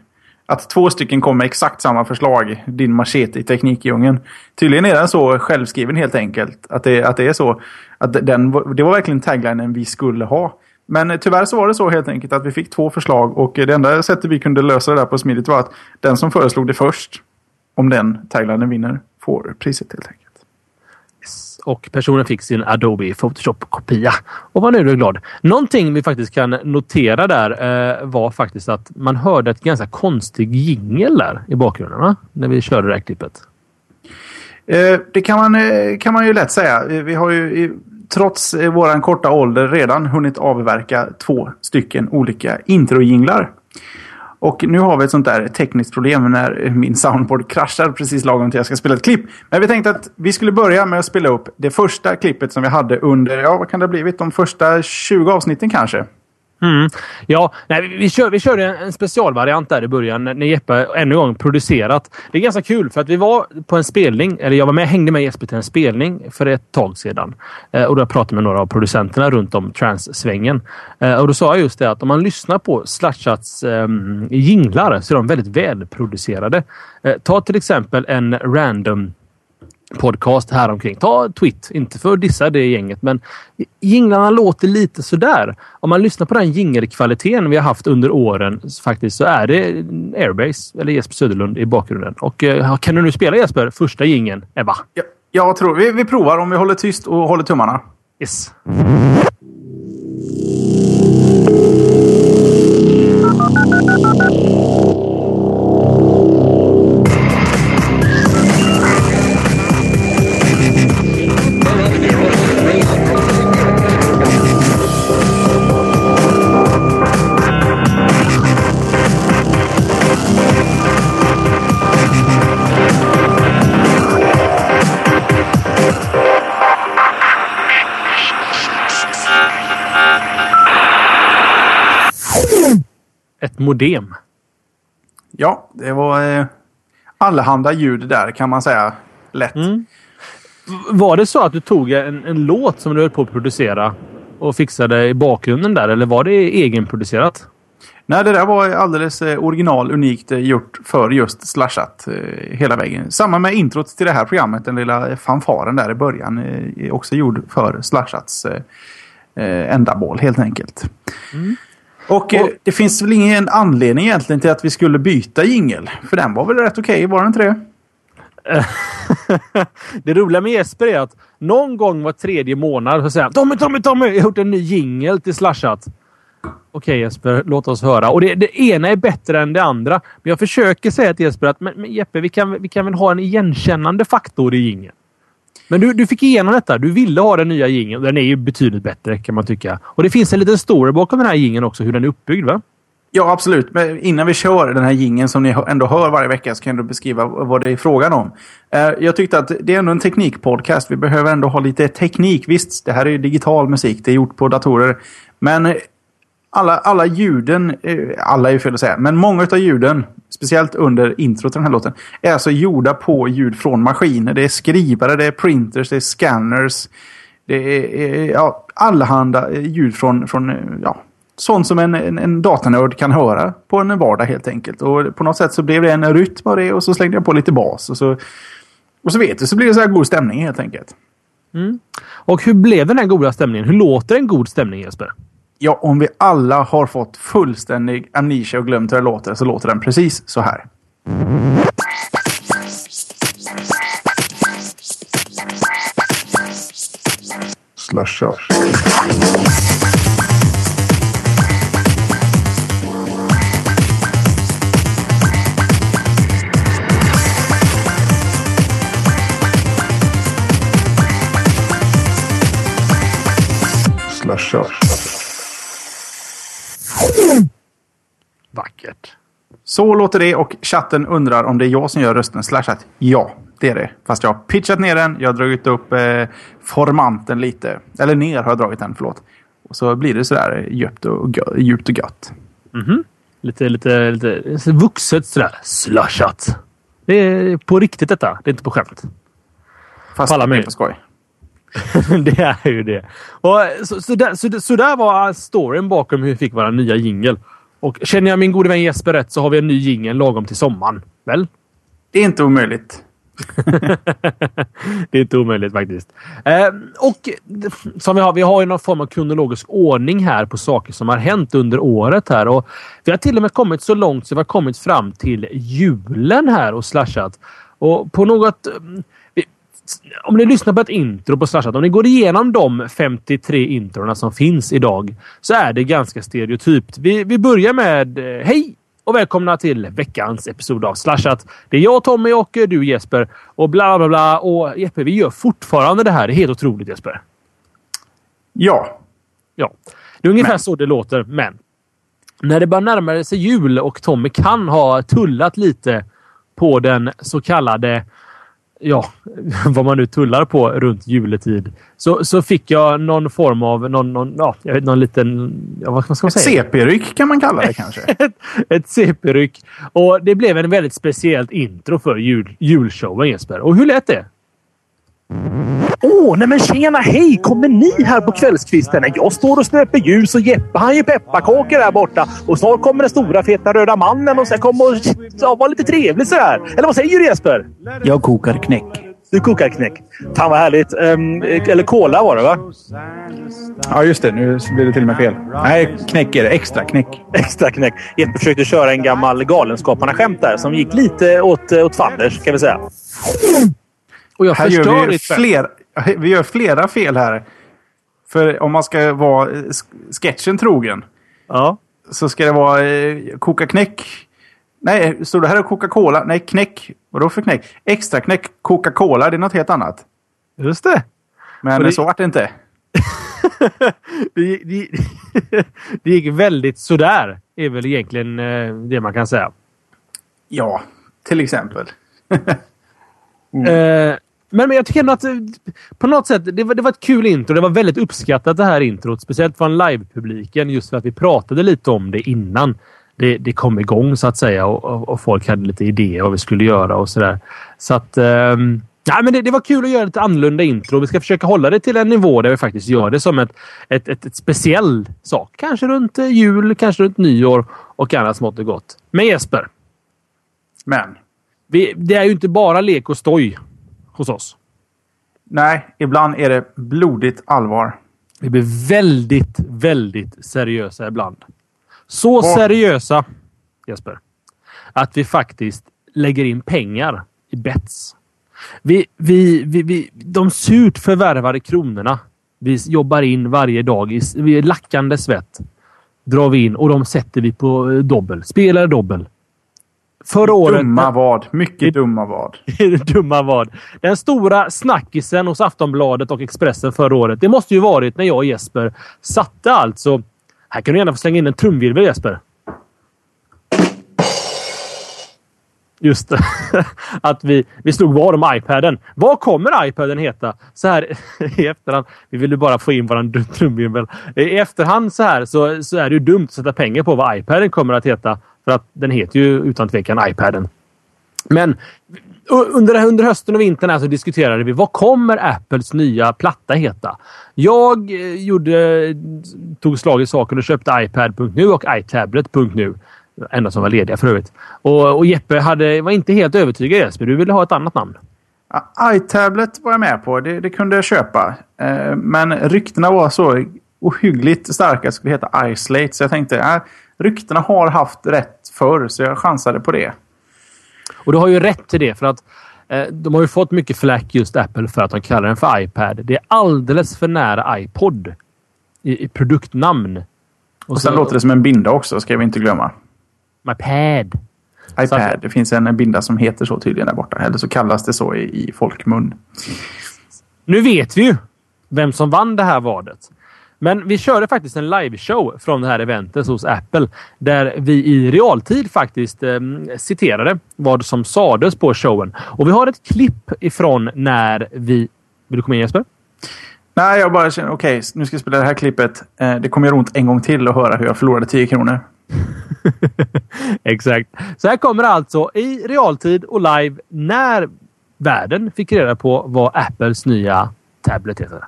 att två stycken kom med exakt samma förslag. Din machete i Teknikdjungeln. Tydligen är den så självskriven helt enkelt. Att det, att det är så. Att den, det var verkligen taglinen vi skulle ha. Men tyvärr så var det så helt enkelt att vi fick två förslag och det enda sättet vi kunde lösa det där på smidigt var att den som föreslog det först, om den taglinen vinner, får priset helt enkelt. Och personen fick sin Adobe Photoshop-kopia och var nöjd och glad. Någonting vi faktiskt kan notera där eh, var faktiskt att man hörde ett ganska konstig jingel där i bakgrunden va? när vi körde det här klippet. Eh, det kan man, eh, kan man ju lätt säga. Vi har ju trots eh, våran korta ålder redan hunnit avverka två stycken olika introjinglar. Och nu har vi ett sånt där tekniskt problem när min soundboard kraschar precis lagom till jag ska spela ett klipp. Men vi tänkte att vi skulle börja med att spela upp det första klippet som vi hade under, ja vad kan det ha blivit, de första 20 avsnitten kanske. Mm. Ja, nej, vi, kör, vi körde en specialvariant där i början när Jeppe ännu en gång producerat. Det är ganska kul för att vi var på en spelning, eller jag var med, hängde med Jesper till en spelning för ett tag sedan. Eh, och då pratade med några av producenterna runt om trans-svängen. Eh, och då sa jag just det att om man lyssnar på Slashats eh, jinglar så är de väldigt välproducerade. Eh, ta till exempel en random podcast här omkring. Ta Twitt, inte för att dissa det gänget, men jinglarna låter lite sådär. Om man lyssnar på den jingelkvaliteten vi har haft under åren faktiskt så är det Airbase eller Jesper Söderlund i bakgrunden. Och eh, kan du nu spela Jesper, första jingeln? Ebba? Ja, jag tror vi, vi provar om vi håller tyst och håller tummarna. Yes. Ett modem. Ja, det var eh, allehanda ljud där kan man säga. Lätt. Mm. Var det så att du tog en, en låt som du höll på att producera och fixade i bakgrunden där? Eller var det egenproducerat? Nej, det där var alldeles eh, original, unikt eh, gjort för just Slashat eh, hela vägen. Samma med introt till det här programmet, den lilla fanfaren där i början. Eh, också gjord för Slashats eh, ändamål helt enkelt. Mm. Och, och det finns väl ingen anledning egentligen till att vi skulle byta jingel. För den var väl rätt okej, okay, var den inte det? *laughs* det roliga med Jesper är att någon gång var tredje månad så säger han Tommy, Tommy, Tommy! Jag har gjort en ny jingel till Slashat. Okej okay, Jesper, låt oss höra. Och det, det, ena är bättre än det andra. Men jag försöker säga till Jesper att men, men Jeppe, vi kan, vi kan väl ha en igenkännande faktor i jingeln. Men du, du fick igenom detta. Du ville ha den nya jingeln. Den är ju betydligt bättre kan man tycka. Och det finns en liten story bakom den här jingeln också, hur den är uppbyggd va? Ja, absolut. Men innan vi kör den här gingen som ni ändå hör varje vecka så kan du beskriva vad det är frågan om. Eh, jag tyckte att det är ändå en teknikpodcast. Vi behöver ändå ha lite teknik. Visst, det här är digital musik. Det är gjort på datorer. Men alla, alla ljuden, eh, alla är ju fel att säga, men många av ljuden, speciellt under introt till den här låten, är alltså gjorda på ljud från maskiner. Det är skrivare, det är printers, det är scanners. Det är eh, ja, allehanda eh, ljud från, från ja, sånt som en, en, en datanörd kan höra på en vardag helt enkelt. Och på något sätt så blev det en rytm av det och så slängde jag på lite bas. Och så Och så vet du, så blir det så här god stämning helt enkelt. Mm. Och hur blev den här goda stämningen? Hur låter en god stämning Jesper? Ja, om vi alla har fått fullständig amnesia och glömt hur det låter så låter den precis så här. Slasha. Slasha. Vackert. Så låter det och chatten undrar om det är jag som gör rösten. Slashat. Ja, det är det. Fast jag har pitchat ner den. Jag har dragit upp eh, formanten lite. Eller ner har jag dragit den, förlåt. Och så blir det sådär djupt och, gö- djupt och gött. Lite, lite, lite vuxet sådär. Slushat. Det är på riktigt detta. Det är inte på skämt. Fast På alla det är på skoj. *laughs* det är ju det. Och så, så, där, så, så där var storyn bakom hur vi fick våra nya jingel. Och känner jag min gode vän Jesper rätt så har vi en ny jingel lagom till sommaren. Väl? Det är inte omöjligt. *laughs* Det är inte omöjligt faktiskt. Eh, och som vi har, vi har ju någon form av kronologisk ordning här på saker som har hänt under året här. Och vi har till och med kommit så långt så vi har kommit fram till julen här och slashat. Och på något... Om ni lyssnar på ett intro på Slashat, om ni går igenom de 53 introna som finns idag så är det ganska stereotypt. Vi, vi börjar med eh, Hej och välkomna till veckans episod av Slashat. Det är jag Tommy och eh, du Jesper och bla bla bla. Och Jesper, vi gör fortfarande det här. Det är helt otroligt Jesper. Ja. Ja, det är ungefär Men. så det låter. Men när det börjar närma sig jul och Tommy kan ha tullat lite på den så kallade ja, *laughs* vad man nu tullar på runt juletid. Så, så fick jag någon form av någon, någon, ja, jag vet, någon liten... Ja, vad ska man Ett säga? CP-ryck kan man kalla det *laughs* kanske. ett CP-ryck. Och det blev en väldigt speciellt intro för jul, julshowen Jesper. Och hur lät det? Åh, nej men tjena! Hej! Kommer ni här på kvällskvisten? Jag står och snöper ljus och Jeppe han gör pepparkakor där borta. Och snart kommer den stora feta röda mannen och ska komma och ja, vara lite trevlig sådär. Eller vad säger du Jesper? Jag kokar knäck. Du kokar knäck. Fan vad härligt. Ehm, eller cola var det va? Ja, just det. Nu blir det till och med fel. Nej, knäck är det. Extra knäck. Extra knäck. Jeppe försökte köra en gammal Galenskaparna-skämt där som gick lite åt, åt fanders kan vi säga. Och jag Här förstör gör vi, ditt skämt. fler, vi gör flera fel här. För om man ska vara eh, sk- sketchen trogen Ja. så ska det vara eh, koka knäck. Nej, står det här Coca-Cola? Nej, knäck. Vadå för knäck? Extra knäck Coca-Cola, det är något helt annat. Just det. Men Och det- så vart det inte. *laughs* det, det, det gick väldigt sådär. är väl egentligen eh, det man kan säga. Ja, till exempel. *laughs* Eh, men, men jag tycker ändå att eh, på något sätt, det var, det var ett kul intro. Det var väldigt uppskattat det här introt. Speciellt från livepubliken. Just för att vi pratade lite om det innan det, det kom igång så att säga. Och, och, och folk hade lite idéer vad vi skulle göra och sådär. Så att... ehm, Nej, men det, det var kul att göra lite annorlunda intro. Vi ska försöka hålla det till en nivå där vi faktiskt gör det som ett, ett, ett, ett speciell sak. Kanske runt eh, jul, kanske runt nyår och annat smått och gott. Men Jesper, Men, vi, det är ju inte bara lek och stoj hos oss. nej, ibland är det blodigt allvar. Vi blir väldigt, väldigt seriösa ibland. Så Vad? seriösa, Jesper, att vi faktiskt lägger in pengar i bets. Vi, vi, vi, vi, de surt förvärvade kronorna vi jobbar in varje dag i, i lackande svett. Drar vi in och de sätter vi på eh, dobbel. Spelar dobbel. Förra året... Dumma vad. Mycket dumma vad. *laughs* dumma vad. Den stora snackisen hos Aftonbladet och Expressen förra året. Det måste ju varit när jag och Jesper satte alltså... Här kan du gärna få slänga in en trumvirvel Jesper. Just det. *laughs* Att vi, vi slog vad om iPaden. Vad kommer iPaden heta? Så här *laughs* i efterhand. Vi ville bara få in våran trumvirvel. I efterhand så här så, så är det ju dumt att sätta pengar på vad iPaden kommer att heta. För att den heter ju utan tvekan iPaden. Men under, under hösten och vintern här så diskuterade vi vad kommer Apples nya platta heta? Jag eh, gjorde, tog slag i saken och köpte iPad.nu och iTablet.nu. Enda som var lediga för övrigt. Och, och Jeppe hade, var inte helt övertygad Jesper. Du ville ha ett annat namn. iTablet var jag med på. Det, det kunde jag köpa. Eh, men ryktena var så ohyggligt starka att det skulle heta iSlate, Så jag tänkte, äh, ryktena har haft rätt förr. Så jag chansade på det. Och du har ju rätt till det. För att eh, de har ju fått mycket flack just Apple för att de kallar den för iPad. Det är alldeles för nära iPod i, i produktnamn. Och, och sen så, låter det som en binda också, ska vi inte glömma. MyPad. iPad. Det finns en binda som heter så tydligen där borta. Eller så kallas det så i, i folkmun. Nu vet vi ju vem som vann det här vadet. Men vi körde faktiskt en liveshow från det här eventet hos Apple där vi i realtid faktiskt eh, citerade vad som sades på showen. Och vi har ett klipp ifrån när vi... Vill du komma in Jesper? Nej, jag bara känner okej, okay, nu ska jag spela det här klippet. Eh, det kommer göra ont en gång till att höra hur jag förlorade 10 kronor. *laughs* Exakt. Så här kommer det alltså i realtid och live när världen fick reda på vad Apples nya tablet heter.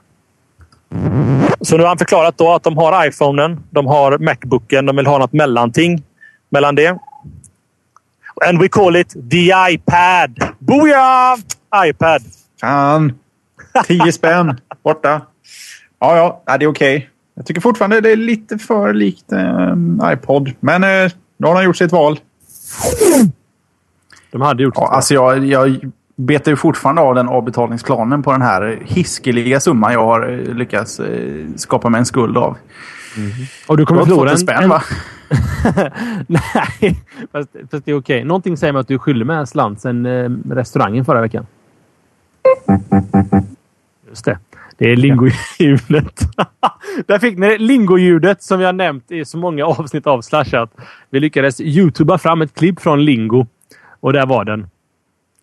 Så nu har han förklarat då att de har iPhonen, de har Macbooken, de vill ha något mellanting mellan det. And we call it the iPad. Booyah! iPad. Fan! 10 spänn borta. Ja, ja, ja det är okej. Okay. Jag tycker fortfarande det är lite för likt eh, iPod. Men eh, nu har han gjort sitt val. De hade gjort ja, Alltså jag, jag betar ju fortfarande av den avbetalningsplanen på den här hiskeliga summan jag har eh, lyckats eh, skapa mig en skuld av. Mm. Och du kommer förlora en... spänn va? *laughs* Nej, fast, fast, det är okej. Okay. Någonting säger mig att du skyldig med en slant sen eh, restaurangen förra veckan. Just det. Det är lingoljudet. *laughs* Där fick ni lingoljudet som vi har nämnt i så många avsnitt av Slashat. Vi lyckades youtuba fram ett klipp från Lingo. Och där var den.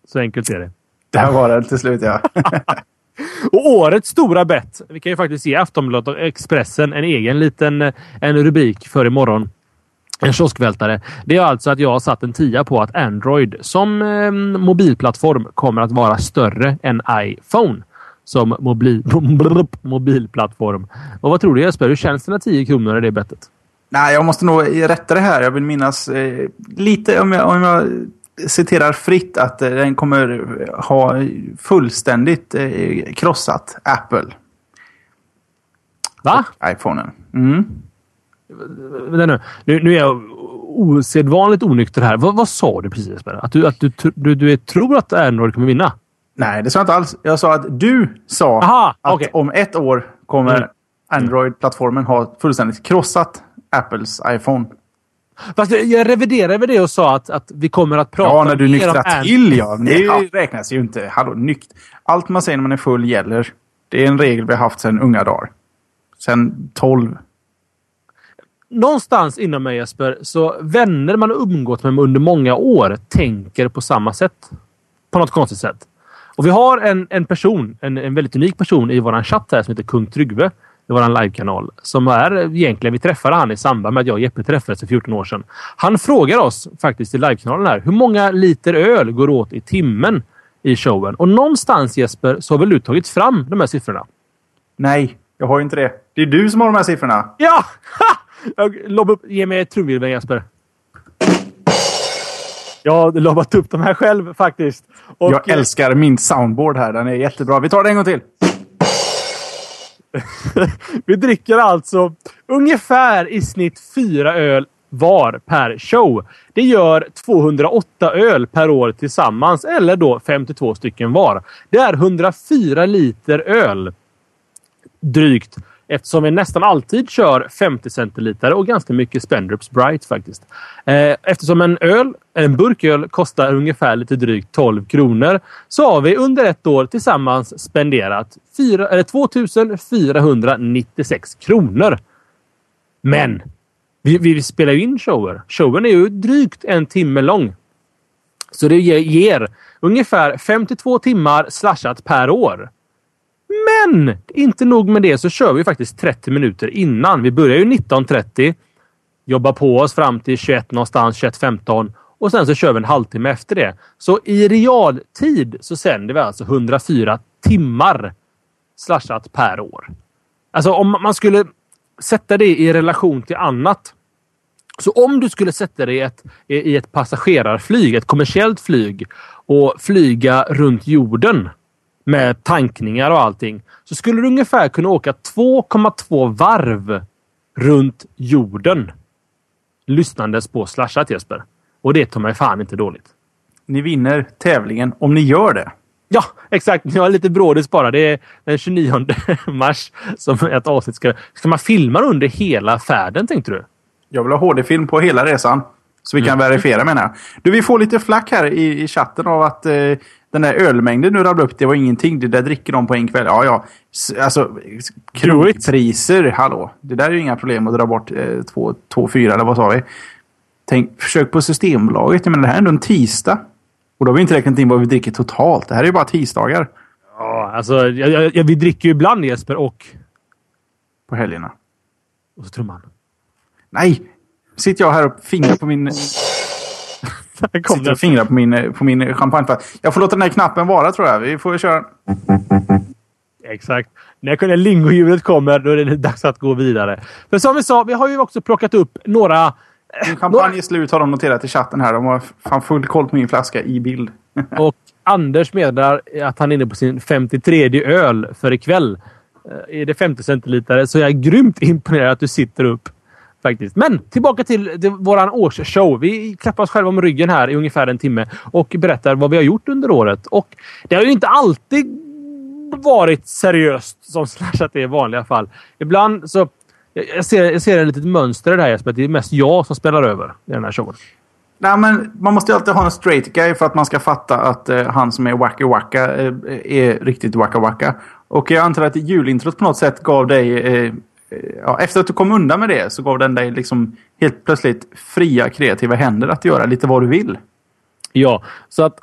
Så enkelt är det. Där var den till slut, ja. *laughs* och årets stora bett. Vi kan ju faktiskt ge Aftonbladet och Expressen en egen liten en rubrik för imorgon. En kioskvältare. Det är alltså att jag har satt en tia på att Android som eh, mobilplattform kommer att vara större än iPhone som mobil, *laughs* mobilplattform. Och vad tror du Jesper? Hur känns det när 10 kronor är det bettet? Nej, jag måste nog rätta det här. Jag vill minnas eh, lite om jag, om jag citerar fritt att eh, den kommer ha fullständigt eh, krossat Apple. Va? iPhonen. Mm. Nu, nu, nu är jag osedvanligt onykter här. Vad, vad sa du precis Jesper? Att du, att du, du, du tror att Android kommer vinna? Nej, det sa jag inte alls. Jag sa att du sa Aha, att okay. om ett år kommer mm. Android-plattformen ha fullständigt krossat Apples iPhone. Fast jag reviderade med det och sa att, att vi kommer att prata Ja, när du nyktrar till ja. Det ja. räknas ju inte. Hallå, nykt. Allt man säger när man är full gäller. Det är en regel vi har haft sedan unga dagar. Sen 12. Någonstans inom mig Jesper, så vänner man har umgått med under många år tänker på samma sätt. På något konstigt sätt. Och vi har en, en person, en, en väldigt unik person i vår chatt här som heter Kung Tryggve i vår livekanal. Som är egentligen, vi träffade han i samband med att jag och Jeppe träffades för 14 år sedan. Han frågar oss faktiskt i livekanalen här. Hur många liter öl går åt i timmen i showen? Och någonstans Jesper så har väl du tagit fram de här siffrorna? Nej, jag har ju inte det. Det är du som har de här siffrorna. Ja! Jag lobb upp. Ge mig ett trumvirvel Jesper. Jag har lobbat upp de här själv faktiskt. Och jag älskar min soundboard här. Den är jättebra. Vi tar det en gång till. *laughs* vi dricker alltså ungefär i snitt fyra öl var per show. Det gör 208 öl per år tillsammans, eller då 52 stycken var. Det är 104 liter öl. Drygt Eftersom vi nästan alltid kör 50 centiliter och ganska mycket Spendrups Bright faktiskt. Eh, eftersom en öl, en burköl kostar ungefär lite drygt 12 kronor så har vi under ett år tillsammans spenderat 4, eller 2496 kronor. Men vi, vi spelar ju in shower. Showen är ju drygt en timme lång. Så det ger ungefär 52 timmar slashat per år. Men inte nog med det så kör vi faktiskt 30 minuter innan. Vi börjar ju 19.30. Jobbar på oss fram till 21 någonstans, 21.15 och sen så kör vi en halvtimme efter det. Så i realtid så sänder vi alltså 104 timmar slashat per år. Alltså om man skulle sätta det i relation till annat. Så om du skulle sätta dig i ett, i ett passagerarflyg, ett kommersiellt flyg och flyga runt jorden med tankningar och allting så skulle du ungefär kunna åka 2,2 varv runt jorden lyssnandes på slashat Jesper. Och det tar mig fan inte dåligt. Ni vinner tävlingen om ni gör det. Ja, exakt. Jag har lite brådis bara. Det är den 29 *laughs* mars som ett avsnitt ska... Ska man filma under hela färden tänkte du? Jag vill ha HD-film på hela resan. Så vi kan mm. verifiera menar jag. Du, vi får lite flack här i, i chatten av att eh, den där ölmängden du rabblade upp, det var ingenting. Det där dricker de på en kväll. Ja, ja. Alltså, krogpriser, hallå. Det där är ju inga problem att dra bort eh, två, två, fyra eller vad sa vi? Tänk, försök på Systembolaget. Jag menar, det här är ändå en tisdag. Och då har vi inte räknat in vad vi dricker totalt. Det här är ju bara tisdagar. Ja, alltså jag, jag, vi dricker ju ibland Jesper och... På helgerna. Och så trumman. Nej! Sitter jag här och fingrar på min... Sitter och fingrar på min, på min champagneflaska. Jag får låta den här knappen vara tror jag. Vi får köra. Exakt. När lingo-ljudet kommer då är det dags att gå vidare. Men som vi sa, vi har ju också plockat upp några min champagne är slut har de noterat i chatten här. De har fan full koll på min flaska i bild. *laughs* och Anders meddelar att han är inne på sin 53 öl för ikväll. Eh, är det 50 centiliter så jag är grymt imponerad att du sitter upp. Faktiskt. Men tillbaka till våran årsshow. Vi klappar oss själva om ryggen här i ungefär en timme och berättar vad vi har gjort under året. Och det har ju inte alltid varit seriöst som Slashat är i vanliga fall. Ibland så jag ser, jag ser ett litet mönster i det här Jesper. Det är mest jag som spelar över i den här showen. Nej, men man måste ju alltid ha en straight guy för att man ska fatta att eh, han som är wacky wacka eh, är riktigt wacka wacka. Och jag antar att julintrot på något sätt gav dig... Eh, ja, efter att du kom undan med det så gav den dig liksom helt plötsligt fria kreativa händer att göra lite vad du vill. Ja, så att,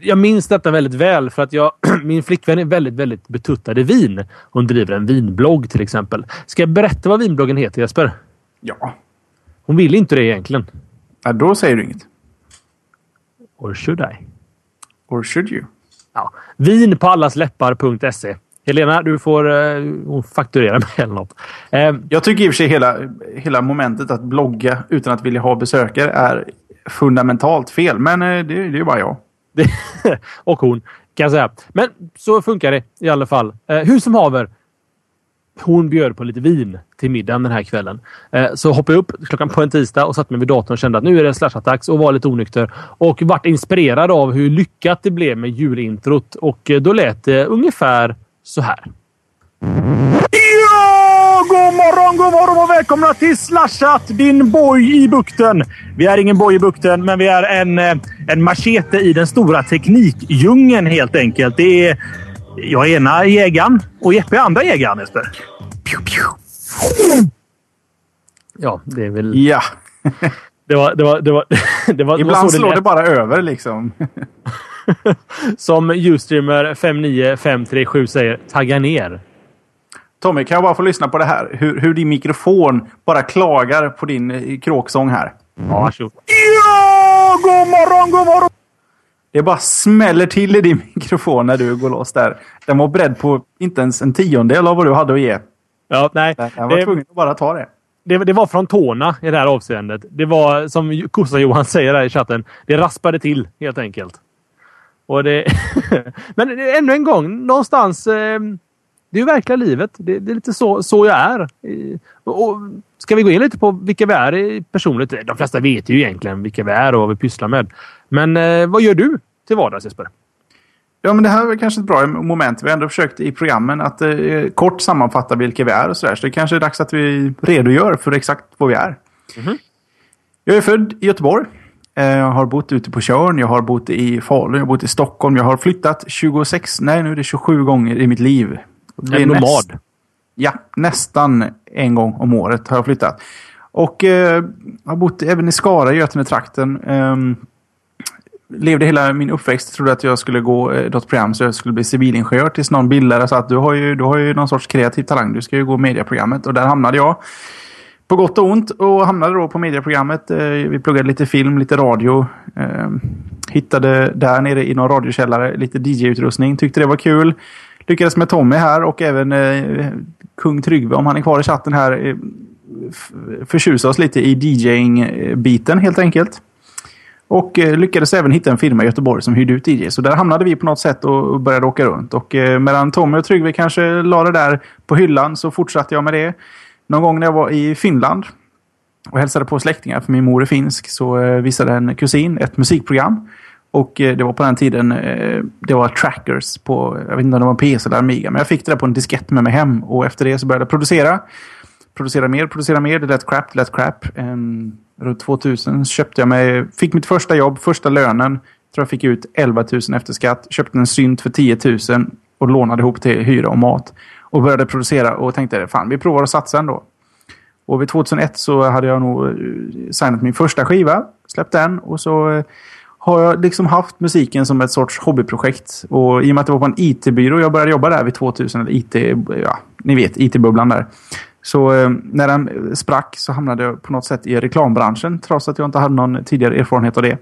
jag minns detta väldigt väl för att jag, *clears throat* min flickvän är väldigt, väldigt betuttad i vin. Hon driver en vinblogg till exempel. Ska jag berätta vad vinbloggen heter Jesper? Ja. Hon vill inte det egentligen. Ja, då säger du inget. Or should I? Or should you? Ja. Vin på allas läppar.se. Helena, du får uh, fakturera mig eller något. Uh, jag tycker i och för sig hela, hela momentet att blogga utan att vilja ha besökare är fundamentalt fel. Men eh, det, det är ju bara jag. *laughs* och hon, kan jag säga. Men så funkar det i alla fall. Eh, hur som haver. Hon bjöd på lite vin till middagen den här kvällen. Så hoppade jag upp klockan på en tisdag och satte mig vid datorn och kände att nu är det slashat-dags och var lite onykter. Och vart inspirerad av hur lyckat det blev med julintrot. Och då lät det ungefär så här. Ja! God morgon, god morgon och välkomna till Slashat, din boj i bukten. Vi är ingen boj i bukten, men vi är en, eh, en machete i den stora teknikdjungeln helt enkelt. Det är jag är ena jägaren och Jeppe är andra jägaren, Jesper. Ja, det är väl... Ja. det var... Det var, det var, *laughs* det var Ibland det slår det bara över liksom. *laughs* *laughs* Som Ustreamer 59537 säger, tagga ner. Tommy, kan jag bara få lyssna på det här? Hur, hur din mikrofon bara klagar på din eh, kråksång här. Ja, varsågod. Ja, god morgon, god morgon! Det bara smäller till i din mikrofon när du går loss där. Den var beredd på inte ens en tiondel av vad du hade att ge. Ja, nej. Jag var det, tvungen att bara ta det. det. Det var från tårna i det här avseendet. Det var som Kossa-Johan säger där i chatten. Det raspade till helt enkelt. Och det... *laughs* Men ännu en gång, någonstans... Eh, det är ju verkliga livet. Det, det, är lite så, så jag är. Och ska vi gå in lite på vilka vi är personligt? De flesta vet ju egentligen vilka vi är och vad vi pysslar med. Men eh, vad gör du till vardags Jesper? Ja, men det här är kanske ett bra moment. Vi har ändå försökt i programmen att eh, kort sammanfatta vilka vi är och sådär. Så det kanske är dags att vi redogör för exakt vad vi är. Mm -hmm. Jag är född i Göteborg. Eh, jag har bott ute på Tjörn, jag har bott i Falun, jag har bott i Stockholm. Jag har flyttat 26, nej nu är det 27 gånger i mitt liv. En nomad? Näst, ja, nästan en gång om året har jag flyttat. Och eh, har bott även i Skara, Götene-trakten. Eh, levde hela min uppväxt trodde att jag skulle gå eh, något program så jag skulle bli civilingenjör tills någon bildade så att du har ju, du har ju någon sorts kreativ talang. Du ska ju gå medieprogrammet och där hamnade jag. På gott och ont och hamnade då på medieprogrammet. Eh, vi pluggade lite film, lite radio. Ehm, hittade där nere i någon radiokällare lite DJ-utrustning. Tyckte det var kul lyckades med Tommy här och även eh, kung Tryggve, om han är kvar i chatten här, eh, förtjusa oss lite i DJing-biten helt enkelt. Och lyckades även hitta en firma i Göteborg som hyrde ut DJ. Så där hamnade vi på något sätt och började åka runt. Och medan Tommy och Tryggve kanske la det där på hyllan så fortsatte jag med det. Någon gång när jag var i Finland och hälsade på släktingar, för min mor är finsk, så eh, visade en kusin ett musikprogram. Och eh, det var på den tiden, eh, det var trackers på, jag vet inte om det var PS eller Amiga, men jag fick det där på en diskett med mig hem. Och efter det så började jag producera. Producera mer, producera mer, det lät crap, det lät crap. Um, runt 2000 köpte jag mig, fick mitt första jobb, första lönen. Tror jag fick ut 11 000 efter skatt. Köpte en synt för 10 000 och lånade ihop till hyra och mat. Och började producera och tänkte, fan vi provar att satsa ändå. Och vid 2001 så hade jag nog eh, signat min första skiva, släppt den och så eh, har jag liksom haft musiken som ett sorts hobbyprojekt. Och i och med att det var på en IT-byrå jag började jobba där vid 2000, eller IT, ja, ni vet, IT-bubblan där. Så eh, när den sprack så hamnade jag på något sätt i reklambranschen trots att jag inte hade någon tidigare erfarenhet av det.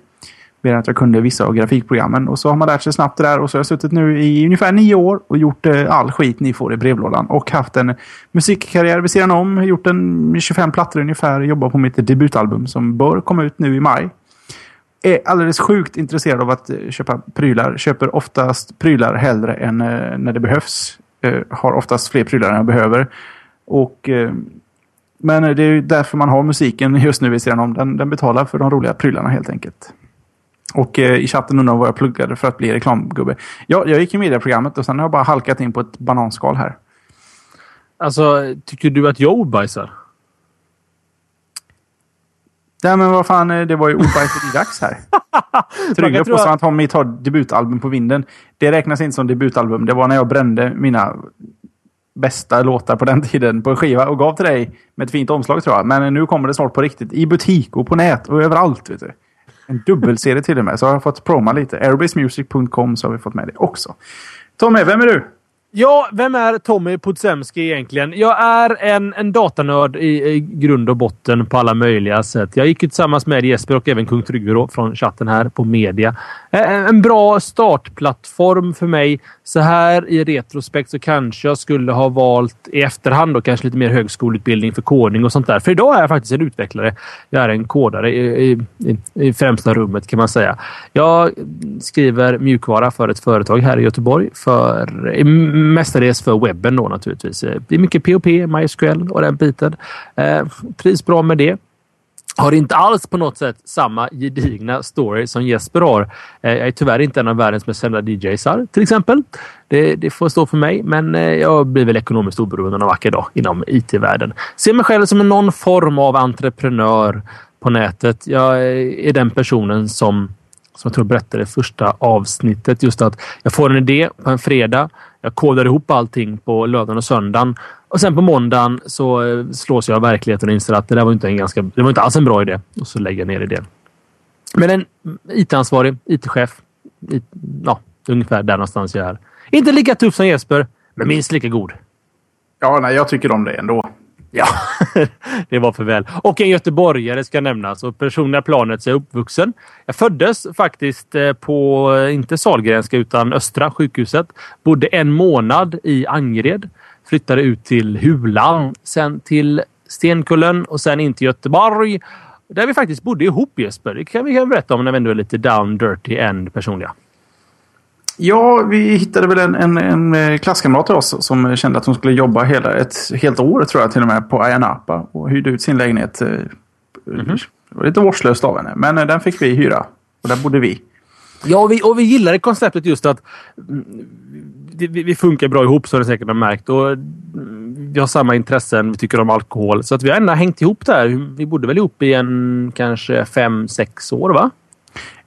Mer än att jag kunde vissa av grafikprogrammen. Och så har man lärt sig snabbt det där och så har jag suttit nu i ungefär nio år och gjort eh, all skit ni får i brevlådan. Och haft en musikkarriär vid sidan om. Gjort en 25 plattor ungefär. Jobbar på mitt debutalbum som bör komma ut nu i maj är alldeles sjukt intresserad av att eh, köpa prylar. Köper oftast prylar hellre än eh, när det behövs. Har oftast fler prylar än jag behöver. Och, men det är därför man har musiken just nu vid sidan om. Den, den betalar för de roliga prylarna helt enkelt. Och i chatten undrar vad jag pluggade för att bli reklamgubbe. Ja, jag gick i medieprogrammet och sen har jag bara halkat in på ett bananskal här. Alltså, tycker du att jag bajsar? Nej men vad fan, det var ju dags här. *laughs* Trygga på att Tommy tar debutalbum på vinden. Det räknas inte som debutalbum. Det var när jag brände mina bästa låtar på den tiden på en skiva och gav till dig med ett fint omslag tror jag. Men nu kommer det snart på riktigt. I butik och på nät och överallt. Vet du. En dubbelserie till och med. Så har jag fått proma lite. Airbasemusic.com så har vi fått med det också. Tommy, vem är du? Ja, vem är Tommy Podsemski egentligen? Jag är en, en datanörd i, i, grund och botten på alla möjliga sätt. Jag gick tillsammans med Jesper och även Kung Trygve från chatten här på media. En, en bra startplattform för mig. Så här i retrospekt så kanske jag skulle ha valt i efterhand och kanske lite mer högskoleutbildning för kodning och sånt där. För idag är jag faktiskt en utvecklare. Jag är en kodare i, i, i främsta rummet kan man säga. Jag skriver mjukvara för ett företag här i Göteborg. För mestadels för webben då naturligtvis. Eh, det är mycket POP, MySQL och den biten. Eh, trivs bra med det. Har inte alls på något sätt samma gedigna story som Jesper har. Eh, jag är tyvärr inte en av världens mest kända DJsar till exempel. Det, det, får stå för mig, men eh, jag blir väl ekonomiskt oberoende någon vacker dag inom IT-världen. Ser mig själv som någon form av entreprenör på nätet. Jag eh, är den personen som som jag tror jag berättade i första avsnittet. Just att jag får en idé på en fredag. Jag kodar ihop allting på lördagen och söndagen. Och sen på måndagen så eh, slås jag av verkligheten och inser att det där var inte, en ganska, det var inte alls en bra idé. Och så lägger jag ner idén. Men en IT-ansvarig, IT-chef. IT, ja, ungefär där någonstans jag är. Inte lika tuff som Jesper, men minst lika god. Ja, nej, jag tycker om det ändå. Ja, *laughs* det var för väl. Och en göteborgare ska nämnas. Och personliga planet så är jag uppvuxen. Jag föddes faktiskt eh, på, inte Salgrenska, utan Östra sjukhuset. Bodde en månad i Angered. Flyttade ut till Hulan, sen till Stenkullen och sen in till Göteborg. Där vi faktiskt bodde ihop Jesper. Det kan vi kan berätta om när vi ändå är lite down dirty and personliga. Ja, vi hittade väl en, en, en eh, klasskamrat till oss som kände att hon skulle jobba hela ett helt år tror jag till och med på Ayia Napa och hyrde ut sin lägenhet. Mm -hmm. Det var lite vårdslöst av henne, men eh, den fick vi hyra och där bodde vi. Ja, och vi, och vi gillade konceptet just att mm, vi, vi funkar bra ihop, så ni säkert har märkt. Och mm, vi har samma intressen, vi tycker om alkohol. Så att vi har ändå hängt ihop där. Vi bodde väl ihop i en kanske fem, sex år, va?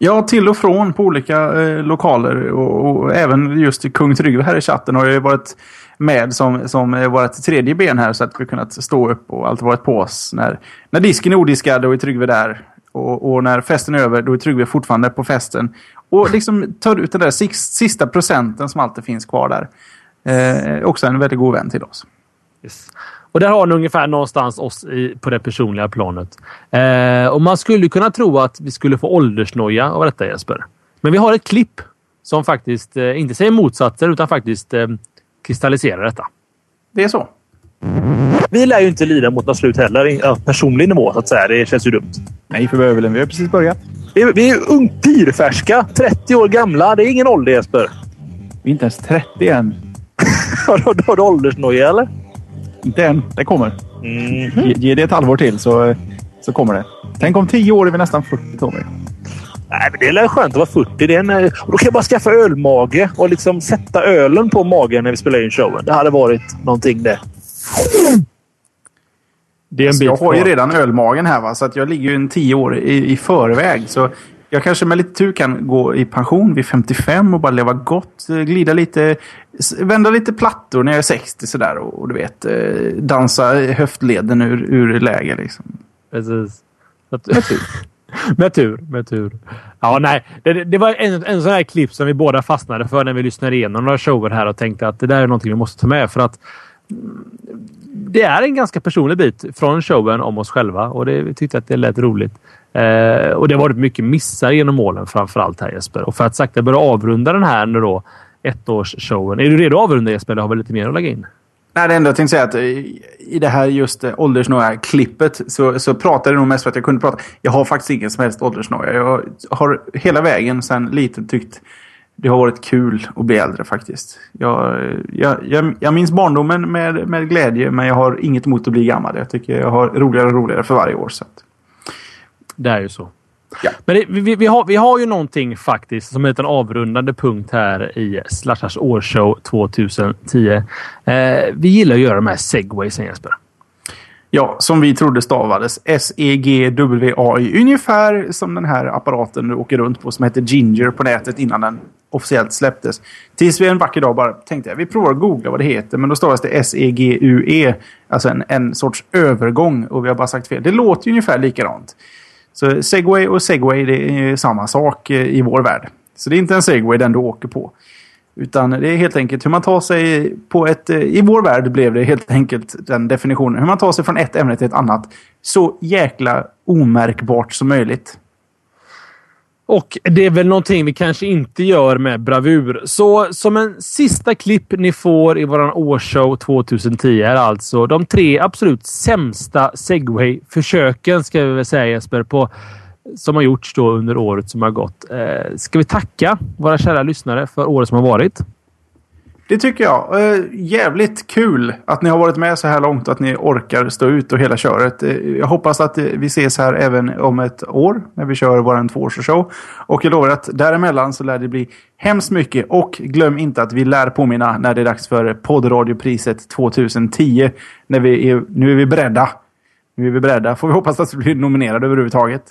Ja, till och från på olika eh, lokaler. Och, och, även just Kung Tryggve här i chatten har ju varit med som, som eh, vårt tredje ben här. Så att vi kunnat stå upp och alltid varit på oss. När, när disken är odiskad, då är Tryggve där. Och, och, när festen är över, då är Tryggve fortfarande på festen. Och liksom tar ut den där sista procenten som alltid finns kvar där. Eh, också en väldigt god vän till oss. Yes. Och där har ni ungefär någonstans oss i, på det personliga planet. Eh, och man skulle kunna tro att vi skulle få åldersnoja av detta Jesper. Men vi har ett klipp som faktiskt eh, inte säger motsatser utan faktiskt eh, kristalliserar detta. Det är så. Vi lär ju inte lida mot något slut heller. Personlig nivå så att säga. Det känns ju dumt. Nej, för vi har precis börjat. Vi är, vi är ung, pirfärska. 30 år gamla. Det är ingen ålder Jesper. Vi är inte ens 30 än. *laughs* Har du- har du åldersnoja eller? Inte än. Det kommer. Mhm. Ge, ge det ett halvår till så, så kommer det. Tänk om 10 år är vi nästan 40 Tommy. Nej, men det är skönt att vara 40. Det är en, och då kan jag bara skaffa ölmage och liksom sätta ölen på magen när vi spelar in showen. Det hade varit någonting det. Det är en Så bit jag har ju redan ölmagen här va, så att jag ligger ju en 10 år i, i förväg. Så jag kanske med lite tur kan gå i pension vid 55 och bara leva gott. eh, Glida lite, vända lite plattor när jag är 60 sådär. Och, och du vet, eh, dansa höftleden ur, ur läge liksom. Precis. Så *laughs* att- med tur. Med tur. Ja, nej. Det, det- det var en, en sån här klipp som vi båda fastnade för när vi lyssnade igenom några shower här och tänkte att det där är någonting vi måste ta med för att mm, det är en ganska personlig bit från showen om oss själva och det, vi tyckte att det lät roligt. Eh, och det har varit mycket missar genom målen framför allt här Jesper. Och för att sakta börja avrunda den här nu då ettårsshowen. Är du redo att avrunda Jesper? Eller har vi lite mer att lägga in? Nej, det enda jag tänkte säga är att eh, i det här just eh, åldersnoja-klippet så, så pratade jag nog mest för att jag kunde prata. Jag har faktiskt ingen som helst åldersnoja. Jag har hela vägen sedan liten tyckt det har varit kul att bli äldre faktiskt. Jag, jag, jag, jag minns barndomen med, med glädje men jag har inget emot att bli gammal. Jag tycker jag har roligare och roligare för varje år. Så att. Det är ju så. Ja. Men det, vi, vi, har, vi har ju någonting faktiskt som är en avrundande punkt här i Slashars årsshow 2010. Eh, vi gillar att göra de här segwaysen Jesper. Ja, som vi trodde stavades S-E-G-W-A-Y. Ungefär som den här apparaten du åker runt på som heter Ginger på nätet innan den officiellt släpptes. Tills vi en vacker dag bara tänkte jag, vi provar att googla vad det heter. Men då stavas det S-E-G-U-E. Alltså en, en sorts övergång. Och vi har bara sagt fel. Det låter ju ungefär likadant. Så segway och segway det är samma sak eh, i vår värld. Så det är inte en segway den du åker på. Utan det är helt enkelt hur man tar sig på ett... Eh, I vår värld blev det helt enkelt den definitionen. Hur man tar sig från ett ämne till ett annat. Så jäkla omärkbart som möjligt. Och det är väl någonting vi kanske inte gör med bravur. Så som en sista klipp ni får i våran årsshow 2010 är alltså de tre absolut sämsta segway-försöken, ska vi väl säga Jesper, på, som har gjorts då under året som har gått. Eh, ska vi tacka våra kära lyssnare för året som har varit? Det tycker jag. Eh, jävligt kul att ni har varit med så här långt och att ni orkar stå ut och hela köret. Eh, jag hoppas att eh, vi ses här även om ett år när vi kör vår tvåårsshow. Och jag lovar att däremellan så lär det bli hemskt mycket. Och glöm inte att vi lär påminna när det är dags för poddradiopriset 2010. När vi är, nu är vi beredda. Nu är vi beredda. Får vi hoppas att vi blir nominerade överhuvudtaget.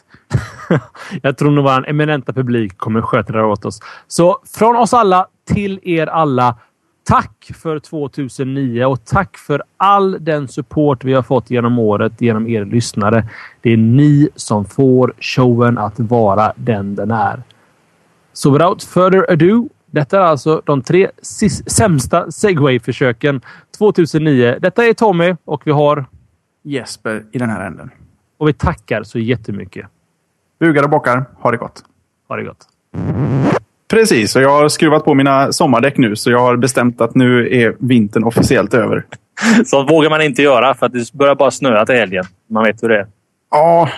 *laughs* Jag tror nog vår eminenta publik kommer sköta det åt oss. Så från oss alla till er alla. Tack för 2009 och tack för all den support vi har fått genom året genom er lyssnare. Det är ni som får showen att vara den den är. Så without further ado. Detta är alltså de tre sämsta segway-försöken 2009. Detta är Tommy och vi har... Jesper i den här änden. Och vi tackar så jättemycket. Bugar och bockar, ha det gott. Ha det gott. Precis, och jag har skruvat på mina sommardäck nu så jag har bestämt att nu är vintern officiellt över. *laughs* Så vågar man inte göra för att det börjar bara snöa till helgen. Man vet hur det är. Ja,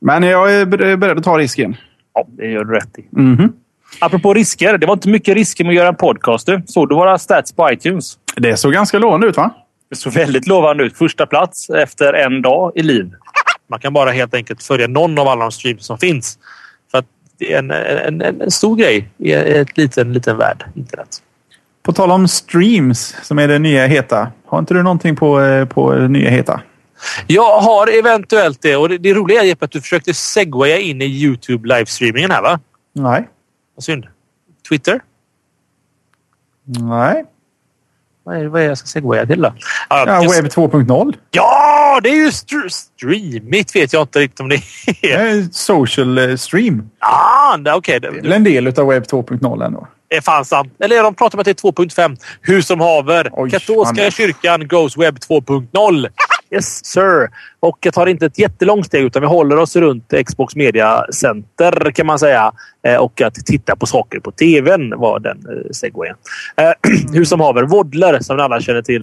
men jag är ber- beredd att ta risken. Ja, det gör du rätt i. Mhm. Apropå risker. Det var inte mycket risker med att göra en podcast. Du. Såg du våra stats på iTunes? Det såg ganska lovande ut va? Det såg väldigt lovande ut. Första plats efter en dag i liv. Man kan bara helt enkelt följa någon av alla de streams som finns. Det är en, en, en, en stor grej i ett liten, liten värld. Internet. På tal om streams som är det nya heta. Har inte du någonting på, eh, på det nya heta? Jag har eventuellt det. Och det, det roliga är Jeppe att du försökte segwaya in i Youtube livestreamingen här va? Nej. Vad synd. Twitter? Nej. Vad är, vad är jag ska segwaya till då? Ja, just- webb 2.0. Ja, det är ju str- streamigt vet jag inte riktigt om det Det är. är social eh, stream. Ah, okej. Det är en del av webb 2.0 ändå. Det är fan sant. Eller de pratar om att det är 2.5. Hur som haver. Oj, Katolska kyrkan goes web 2.0. Yes sir. Och jag tar inte ett jättelångt steg utan vi håller oss runt Xbox Media Center kan man säga. Eh, och att titta på saker på tvn var den eh, segwayen. Eh, *clears throat* hur som haver. Woddler som ni alla känner till.